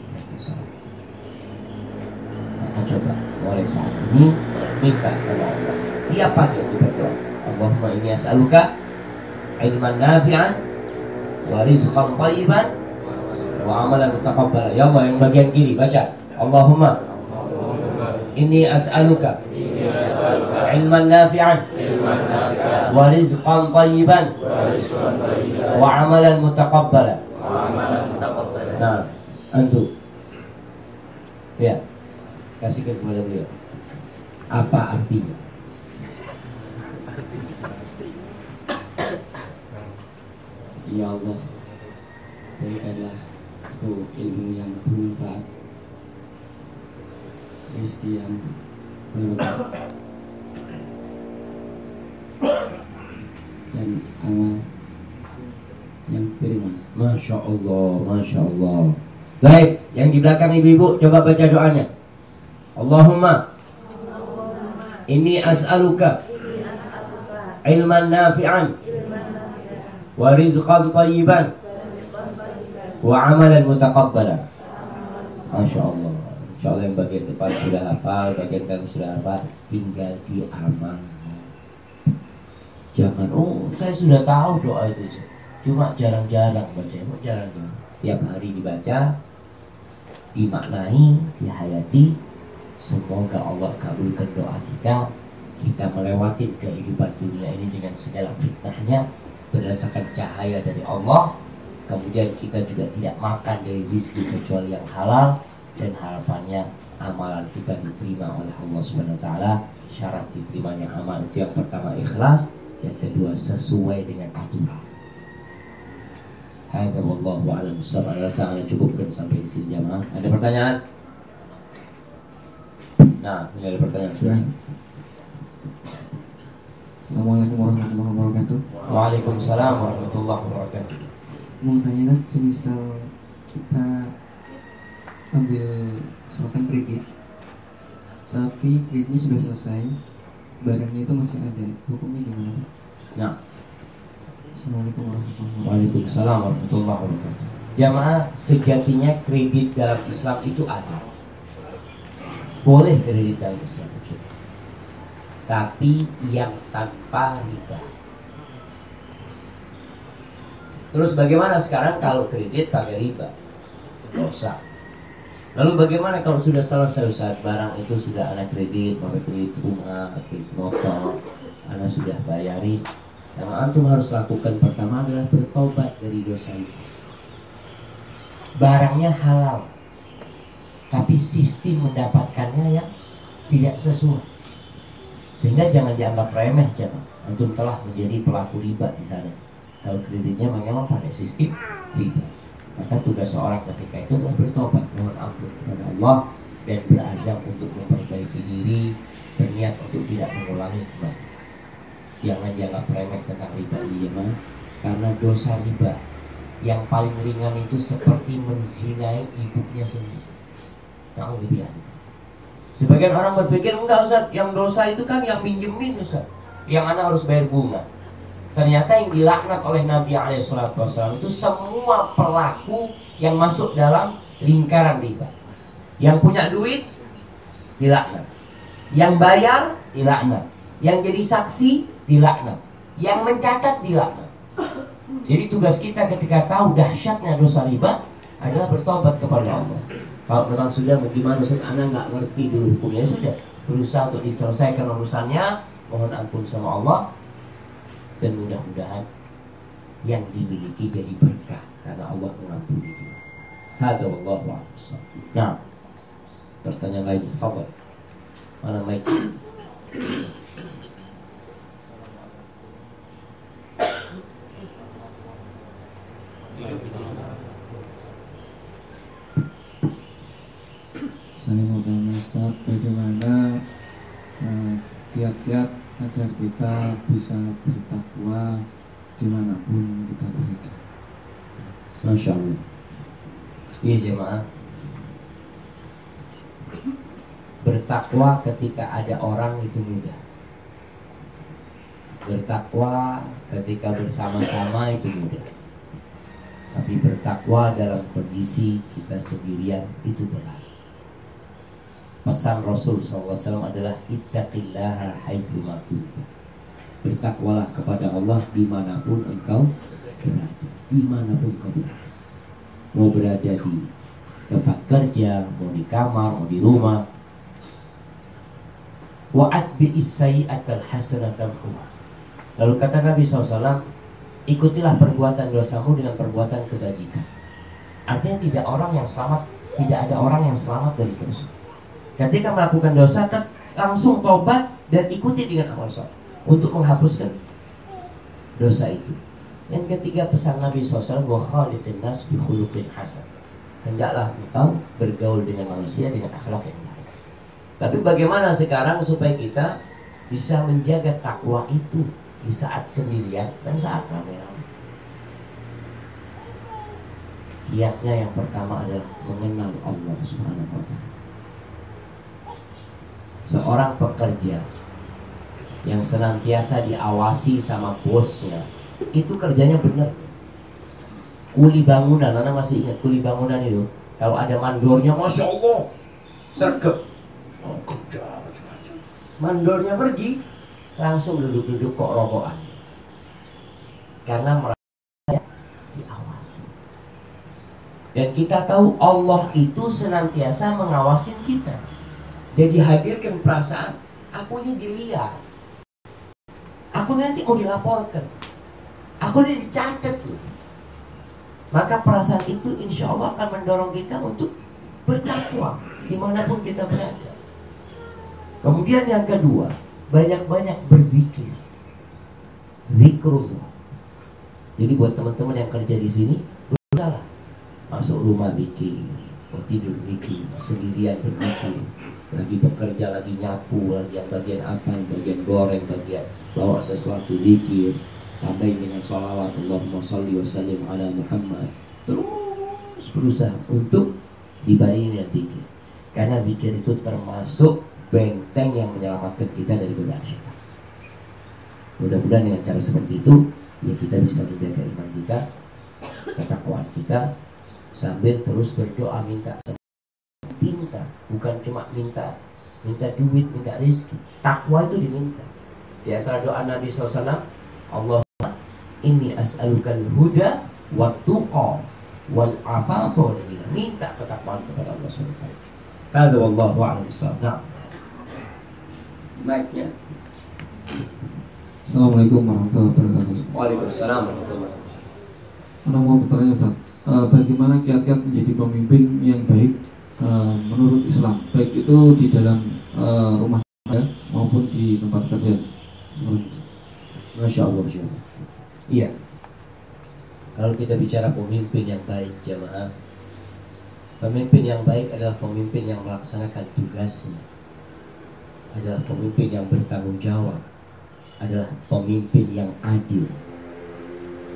maka coba mulai saat ini minta sama Allah. Tiap pagi kita berdoa Allahumma ini as'aluka ilman nafi'an wa rizqan tayyiban wa amalan mutaqabbala. Ya Allah yang bagian kiri baca. Allahumma ini as'aluka ilman nafi'an wa rizqan tayyiban wa amalan mutaqabbala nah antum ya kasihkan kepada apa artinya? Ya Allah. Berikanlah itu ilmu yang bermanfaat Dan amal yang terima Masya Allah, Masya Allah Baik, yang di belakang ibu-ibu coba baca doanya. Allahumma Ini as'aluka Ilman nafi'an Wa rizqan tayyiban Wa amalan mutaqabbalan. Masya Allah Insya Allah yang bagian depan sudah hafal Bagian kanan sudah hafal Tinggal diamalkan Jangan, oh saya sudah tahu doa itu Cuma jarang-jarang baca Jarang-jarang. Tiap hari dibaca Dimaknai, dihayati. Semoga Allah kabulkan doa kita. Kita melewati kehidupan dunia ini dengan segala fitnahnya Berdasarkan cahaya dari Allah. Kemudian kita juga tidak makan dari rezeki kecuali yang halal Dan harapannya amalan kita diterima oleh Allah SWT Syarat diterimanya amal itu yang pertama ikhlas Yang kedua sesuai dengan aturan Hadza wallahu a'lam bishawab. Rasa anda cukupkan sampai di sini jamaah. Ada pertanyaan? Nah, ini ada pertanyaan sudah. Assalamualaikum warahmatullahi wabarakatuh Waalaikumsalam warahmatullahi wabarakatuh. Mau tanya kan semisal kita ambil misalkan kredit Tapi kreditnya sudah selesai Barangnya itu masih ada Hukumnya gimana? Pak? Nah, Assalamualaikum warahmatullahi wabarakatuh Waalaikumsalam warahmatullahi wabarakatuh. Jamaah sejatinya kredit dalam Islam itu ada. Boleh kredit dalam Islam itu. Tapi yang tanpa riba. Terus bagaimana sekarang kalau kredit pakai riba? Dosa. Lalu bagaimana kalau sudah selesai saat barang itu sudah anak kredit, pakai kredit rumah, kredit motor, anak sudah bayarin, yang antum harus lakukan pertama adalah bertobat dari dosa itu. Barangnya halal, tapi sistem mendapatkannya yang tidak sesuai. Sehingga jangan dianggap remeh, jangan. Antum telah menjadi pelaku riba di sana. Kalau kreditnya memang pakai sistem riba. Maka tugas seorang ketika itu adalah bertobat, mohon ampun kepada Allah dan berazam untuk memperbaiki diri berniat untuk tidak mengulangi kembali jangan jangan remeh tentang riba ya karena dosa riba yang paling ringan itu seperti menzinai ibunya sendiri Alhamdulillah. Sebagian orang berpikir enggak Ustaz, yang dosa itu kan yang minjemin Ustaz. Yang anak harus bayar bunga. Ternyata yang dilaknat oleh Nabi SAW itu semua pelaku yang masuk dalam lingkaran riba. Yang punya duit dilaknat. Yang bayar dilaknat. Yang jadi saksi dilaknat. Yang mencatat dilaknat. Jadi tugas kita ketika tahu dahsyatnya dosa riba adalah bertobat kepada Allah. Kalau memang sudah bagaimana Ustaz Anda nggak ngerti dulu hukumnya ya sudah berusaha untuk diselesaikan urusannya mohon ampun sama Allah dan mudah-mudahan yang dimiliki jadi berkah karena Allah mengampuni itu. Hada wallahu Nah, pertanyaan lain, fadal. Mana mic? saya mau tanya bagaimana eh, kiat-kiat uh, agar kita bisa bertakwa di mana pun kita berada. Masya Allah. Iya jemaah. Bertakwa ketika ada orang itu mudah. Bertakwa ketika bersama-sama itu mudah. Tapi bertakwa dalam kondisi kita sendirian itu berat pesan Rasul SAW adalah ittaqillaha haitsu Bertakwalah kepada Allah di mana pun engkau berada. Di mana pun engkau berada. Mau berada di tempat kerja, mau di kamar, mau di rumah. Wa'at bi isayyatal hasanatal Lalu kata Nabi SAW, ikutilah perbuatan dosamu dengan perbuatan kebajikan. Artinya tidak orang yang selamat, tidak ada orang yang selamat dari dosa. Ketika melakukan dosa, langsung tobat dan ikuti dengan amal soleh untuk menghapuskan dosa itu. Yang ketiga pesan Nabi SAW wa khalidin nas bi hasan. Hendaklah engkau bergaul dengan manusia dengan akhlak yang baik. Tapi bagaimana sekarang supaya kita bisa menjaga takwa itu di saat sendirian dan saat ramai-ramai? Kiatnya yang pertama adalah mengenal Allah Subhanahu wa seorang pekerja yang senantiasa diawasi sama bosnya. Itu kerjanya benar. Kuli bangunan anak masih ingat kuli bangunan itu? Kalau ada mandornya masya Allah sergap. Oh, kerja mandornya pergi langsung duduk-duduk kok robokan. Karena merasa diawasi. Dan kita tahu Allah itu senantiasa mengawasi kita dan dihadirkan perasaan akunya dilihat. Aku nanti mau dilaporkan. Aku ini dicatat tuh. Maka perasaan itu insya Allah akan mendorong kita untuk bertakwa di mana pun kita berada. Kemudian yang kedua banyak-banyak berzikir. Zikrullah. Jadi buat teman-teman yang kerja di sini berusaha masuk rumah bikin mau tidur bikin sendirian berzikir lagi bekerja, lagi nyapu, lagi yang bagian apa, yang bagian goreng, bagian bawa sesuatu dikir, tambahin dengan sholawat Allahumma salli wa sallim ala Muhammad. Terus berusaha untuk dibandingin dengan dikir karena dikir itu termasuk benteng yang menyelamatkan kita dari godaan syaitan. Mudah-mudahan dengan cara seperti itu ya kita bisa menjaga iman kita ketakwaan kita sambil terus berdoa minta minta bukan cuma minta minta duit minta rezeki. Takwa itu diminta. Di antara doa Nabi SAW Allah ini as'alukal huda wa tuqa wal afafa wal minta ketakwaan kepada Allah SWT Hada wallahu a'lam Nah. Mic-nya. Assalamualaikum warahmatullahi wabarakatuh. Waalaikumsalam warahmatullahi wabarakatuh. Anak mau bertanya Ustaz? Uh, Bagaimana kiat-kiat menjadi pemimpin yang baik uh, menurut Islam baik itu di dalam uh, rumah tangga maupun di tempat kerja. Masya Allah, Masya Allah. Iya. Kalau kita bicara pemimpin yang baik jamaah, Pemimpin yang baik adalah pemimpin yang melaksanakan tugasnya. Adalah pemimpin yang bertanggung jawab. Adalah pemimpin yang adil.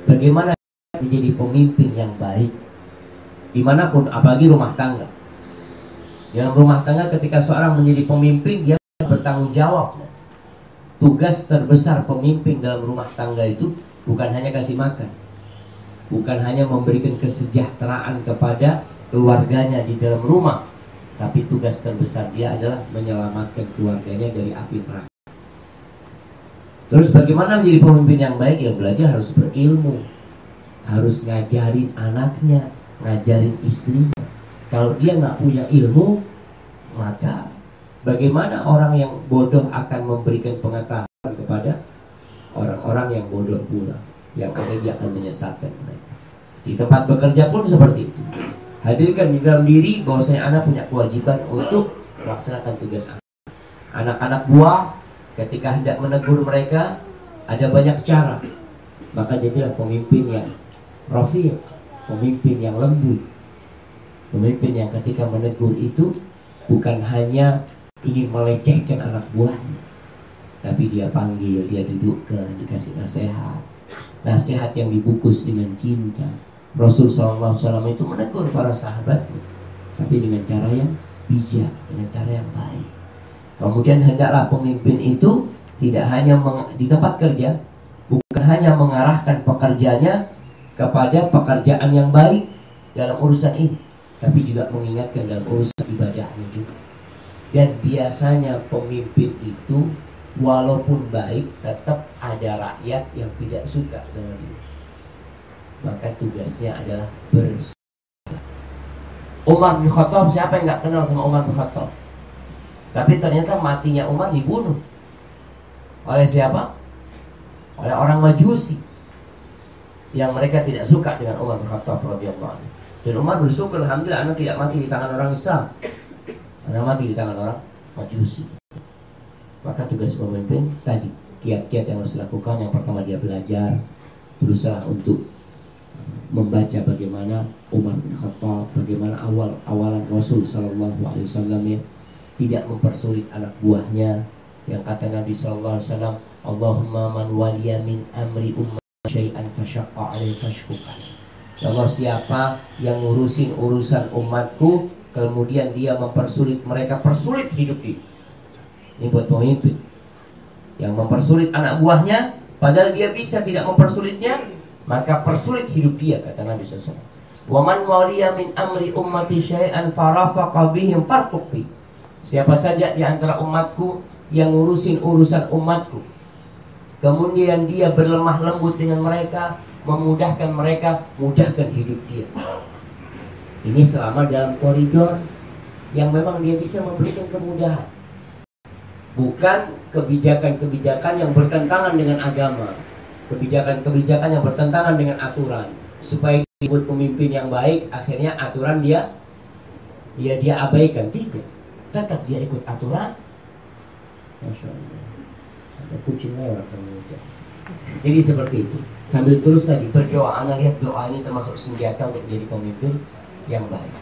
Bagaimana menjadi pemimpin yang baik? Di mana pun, apalagi rumah tangga. Dalam rumah tangga ketika seorang menjadi pemimpin, dia bertanggung jawab. Tugas terbesar pemimpin dalam rumah tangga itu bukan hanya kasih makan, bukan hanya memberikan kesejahteraan kepada keluarganya di dalam rumah, tapi tugas terbesar dia adalah menyelamatkan keluarganya dari api neraka. Terus bagaimana menjadi pemimpin yang baik? Ya belajar harus berilmu, harus ngajarin anaknya, ngajarin istrinya. Kalau dia nggak punya ilmu, maka bagaimana orang yang bodoh akan memberikan pengetahuan kepada orang-orang yang bodoh pula? Yang ada dia akan menyesatkan mereka. Di tempat bekerja pun seperti itu. Hadirkan di dalam diri bahwasanya anak punya kewajiban untuk melaksanakan tugas anak. Anak-anak buah ketika hendak menegur mereka ada banyak cara. Maka jadilah pemimpin yang profil, pemimpin yang lembut. Pemimpin yang ketika menegur itu bukan hanya ingin melecehkan anak buahnya, tapi dia panggil, dia dudukkan, dikasih nasihat. Nasihat yang dibungkus dengan cinta, Rasul SAW itu menegur para sahabat tapi dengan cara yang bijak, dengan cara yang baik. Kemudian hendaklah pemimpin itu tidak hanya di tempat kerja, bukan hanya mengarahkan pekerjaannya kepada pekerjaan yang baik dalam urusan ini, tapi juga mengingatkan dalam urusan ibadahnya juga. Dan biasanya pemimpin itu walaupun baik tetap ada rakyat yang tidak suka sama dia maka tugasnya adalah bersama. Umar bin Khattab siapa yang nggak kenal sama Umar bin Khattab? Tapi ternyata matinya Umar dibunuh oleh siapa? Oleh orang Majusi yang mereka tidak suka dengan Umar bin Khattab radhiyallahu Dan Umar bersyukur alhamdulillah anak tidak mati di tangan orang Islam. Anak mati di tangan orang Majusi. Maka tugas pemimpin tadi kiat-kiat yang harus dilakukan yang pertama dia belajar berusaha untuk membaca bagaimana Umar bin Khattab, bagaimana awal awalan Rasul Sallallahu Alaihi Wasallam ya tidak mempersulit anak buahnya yang kata Nabi Sallallahu Alaihi Wasallam Allahumma man waliya min amri umma syai'an fashaqqa alaihi fashkukan Ya Allah siapa yang ngurusin urusan umatku kemudian dia mempersulit mereka persulit hidup dia ini buat pemimpin yang mempersulit anak buahnya padahal dia bisa tidak mempersulitnya maka persulit hidup dia kata Nabi SAW. Waman waliya min amri ummati syai'an farafaqa bihim farfuq Siapa saja di antara umatku yang ngurusin urusan umatku. Kemudian dia berlemah lembut dengan mereka, memudahkan mereka, mudahkan hidup dia. Ini selama dalam koridor yang memang dia bisa memberikan kemudahan. Bukan kebijakan-kebijakan yang bertentangan dengan agama. Kebijakan-kebijakan yang bertentangan dengan aturan. Supaya dibuat pemimpin yang baik akhirnya aturan dia ya dia abaikan. Tidak. Tetap dia ikut aturan. Masya Allah. Ada kucing lewat jadi seperti itu sambil terus tadi berdoa anda lihat doa ini termasuk senjata untuk menjadi pemimpin yang baik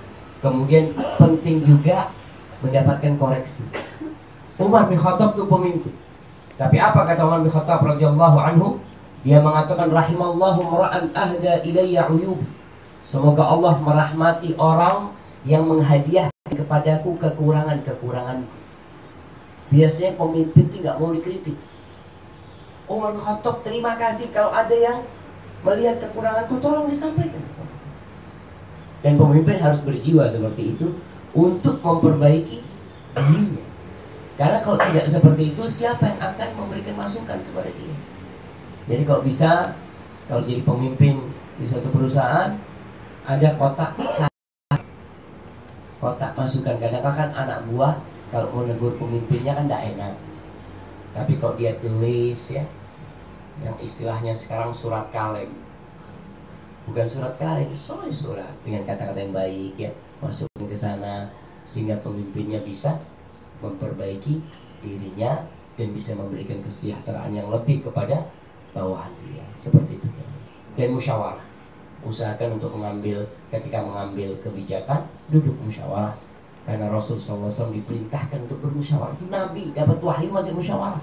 kemudian penting juga mendapatkan koreksi Umar bin Khattab itu pemimpin tapi apa kata Umar bin Khattab radhiyallahu anhu dia mengatakan rahimallahu mar'an ahda ilayya uyub. Semoga Allah merahmati orang yang menghadiahkan kepadaku kekurangan-kekurangan. Biasanya pemimpin tidak mau dikritik. Umar bin terima kasih kalau ada yang melihat kekuranganku tolong disampaikan. Dan pemimpin harus berjiwa seperti itu untuk memperbaiki dirinya. Karena kalau tidak seperti itu, siapa yang akan memberikan masukan kepada dia? Jadi kalau bisa kalau jadi pemimpin di suatu perusahaan ada kotak kotak masukan kadang-kadang kan anak buah kalau mau negur pemimpinnya kan tidak enak tapi kalau dia tulis ya yang istilahnya sekarang surat kaleng. Bukan surat kaleng soal surat. Dengan kata-kata yang baik ya. Masukin ke sana sehingga pemimpinnya bisa memperbaiki dirinya dan bisa memberikan kesejahteraan yang lebih kepada bawahan dia. Seperti itu. Dan musyawarah. Usahakan untuk mengambil ketika mengambil kebijakan duduk musyawarah. Karena Rasul SAW diperintahkan untuk bermusyawarah. Itu Nabi dapat wahyu masih musyawarah.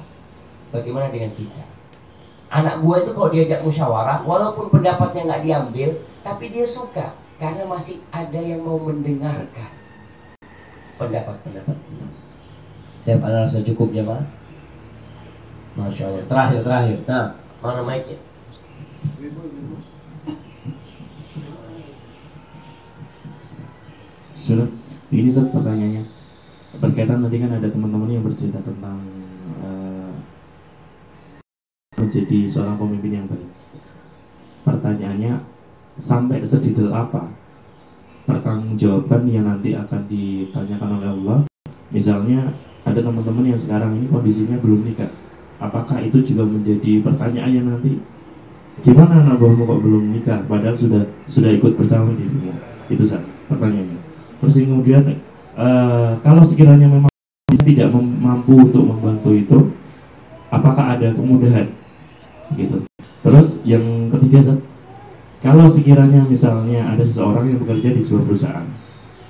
Bagaimana dengan kita anak buah itu kalau diajak musyawarah walaupun pendapatnya nggak diambil tapi dia suka karena masih ada yang mau mendengarkan. Pendapat-pendapat. Saya pada rasa cukup ya Pak. Masya Allah. Terakhir terakhir. Nah mana mic-nya? Sudah, ini satu pertanyaannya. Berkaitan tadi kan ada teman-teman yang bercerita tentang menjadi seorang pemimpin yang baik. Pertanyaannya sampai sedetail apa pertanggungjawaban yang nanti akan ditanyakan oleh Allah? Misalnya ada teman-teman yang sekarang ini kondisinya belum nikah, apakah itu juga menjadi pertanyaan yang nanti? Gimana anak buahmu kok belum nikah padahal sudah sudah ikut bersama dirimu itu sah pertanyaannya. Terus kemudian uh, kalau sekiranya memang tidak mampu untuk membantu itu apakah ada kemudahan gitu terus yang ketiga Zat, kalau sekiranya misalnya ada seseorang yang bekerja di sebuah perusahaan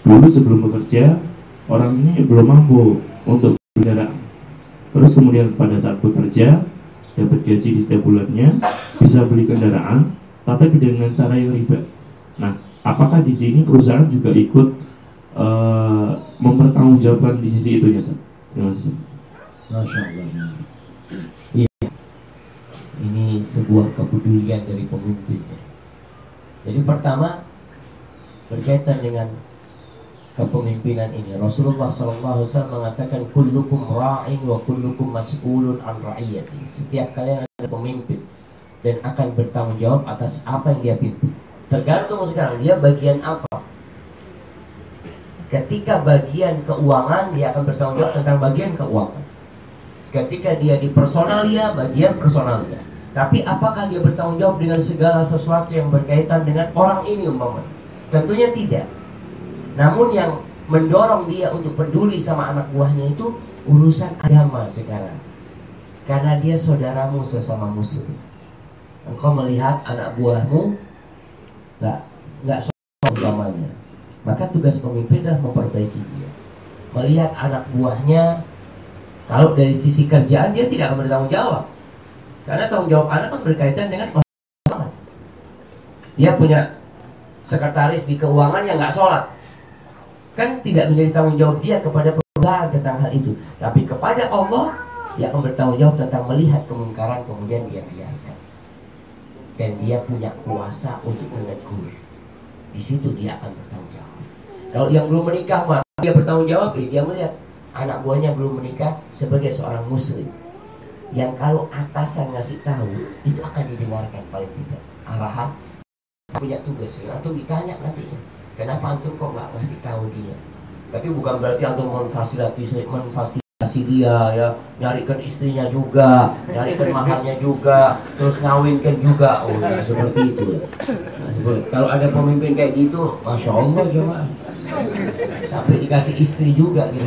dulu sebelum bekerja orang ini belum mampu untuk kendaraan terus kemudian pada saat bekerja dapat gaji di setiap bulannya bisa beli kendaraan tapi dengan cara yang riba nah apakah di sini perusahaan juga ikut uh, mempertanggungjawabkan di sisi itu ya Sat? Terima kasih. Masya Allah. Ini sebuah kepedulian dari pemimpin. Jadi pertama berkaitan dengan kepemimpinan ini Rasulullah SAW mengatakan kullukum ra'in wa kullukum mas'ulun an ra'iyati setiap kalian ada pemimpin dan akan bertanggung jawab atas apa yang dia pimpin tergantung sekarang dia bagian apa Ketika bagian keuangan dia akan bertanggung jawab tentang bagian keuangan. Ketika dia di personalia, bagian personalia. Tapi apakah dia bertanggung jawab dengan segala sesuatu yang berkaitan dengan orang ini umpamanya? Tentunya tidak. Namun yang mendorong dia untuk peduli sama anak buahnya itu urusan agama sekarang. Karena dia saudaramu sesama muslim. Engkau melihat anak buahmu nggak nggak agamanya maka tugas pemimpin adalah memperbaiki dia. Melihat anak buahnya, kalau dari sisi kerjaan dia tidak akan bertanggung jawab. Karena tanggung jawab anak kan berkaitan dengan keuangan. Dia punya sekretaris di keuangan yang nggak sholat. Kan tidak menjadi tanggung jawab dia kepada perusahaan tentang hal itu. Tapi kepada Allah, dia akan bertanggung jawab tentang melihat kemungkaran kemudian dia biarkan. Dan dia punya kuasa untuk menegur. Di situ dia akan bertanggung jawab. Kalau yang belum menikah mah dia bertanggung jawab, eh, dia melihat anak buahnya belum menikah sebagai seorang muslim. Yang kalau atasan ngasih tahu itu akan didengarkan paling tidak. Arahan punya tugas. Antum ditanya nanti, kenapa antum kok nggak ngasih tahu dia? Tapi bukan berarti antum memfasilitasi memfasilitasi dia ya, nyarikan istrinya juga, nyarikan mahalnya juga, terus ngawinkan juga. Oh, ya, seperti itu. Nah, seperti, kalau ada pemimpin kayak gitu, masya Allah jemaah sampai dikasih istri juga gitu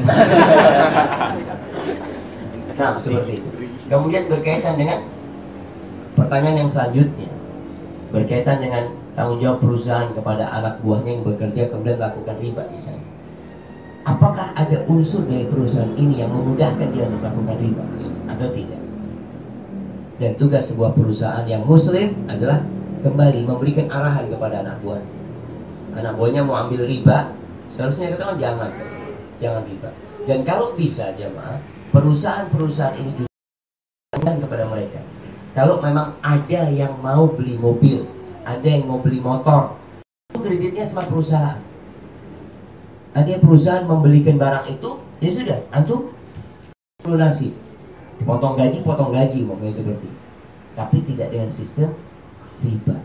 nah seperti itu kemudian berkaitan dengan pertanyaan yang selanjutnya. Berkaitan dengan tanggung jawab perusahaan kepada anak buahnya yang bekerja kemudian melakukan riba di sana. Apakah ada unsur dari perusahaan ini yang memudahkan dia untuk melakukan riba atau tidak? Dan tugas sebuah perusahaan yang muslim adalah kembali memberikan arahan kepada anak buah. Anak buahnya mau ambil riba Seharusnya kita jangan, jangan riba. Dan kalau bisa jemaah, perusahaan-perusahaan ini juga kepada mereka. Kalau memang ada yang mau beli mobil, ada yang mau beli motor, itu kreditnya sama perusahaan. Ada perusahaan membelikan barang itu, ya sudah, antum lunasi. Potong gaji, potong gaji, mungkin seperti. Tapi tidak dengan sistem riba.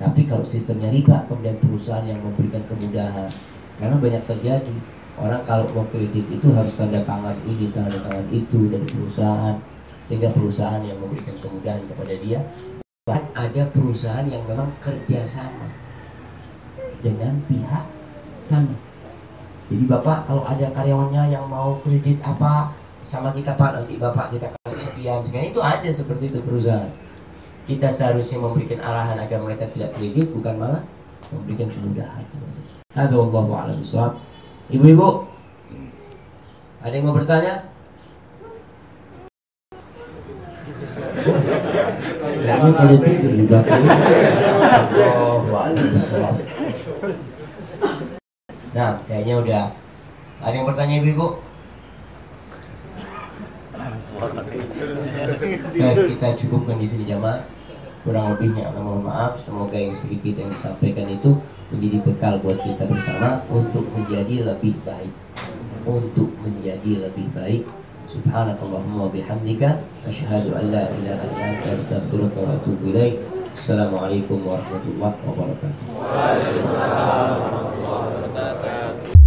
Tapi kalau sistemnya riba, kemudian perusahaan yang memberikan kemudahan, karena banyak terjadi orang kalau mau kredit itu harus tanda tangan ini tanda tangan itu dari perusahaan sehingga perusahaan yang memberikan kemudahan kepada dia bahkan ada perusahaan yang memang kerjasama dengan pihak sana. Jadi bapak kalau ada karyawannya yang mau kredit apa sama kita pak nanti bapak kita kasih sekian sekian. Itu ada seperti itu perusahaan. Kita seharusnya memberikan arahan agar mereka tidak kredit bukan malah memberikan kemudahan. A'lam bishawab ibu-ibu ada yang mau bertanya Jangan pada tidur di belakang. Nah, kayaknya udah. Ada yang bertanya ibu-ibu? Oke, kita cukupkan di sini jamaah. Kurang lebihnya mohon maaf. Semoga yang sedikit yang disampaikan itu menjadi bekal buat kita bersama untuk menjadi lebih baik. Untuk menjadi lebih baik. سبحانك اللهم وبحمدك أشهد أن لا إله إلا أنت أستغفرك وأتوب إليك السلام عليكم ورحمة الله وبركاته. وعليكم السلام ورحمة الله وبركاته.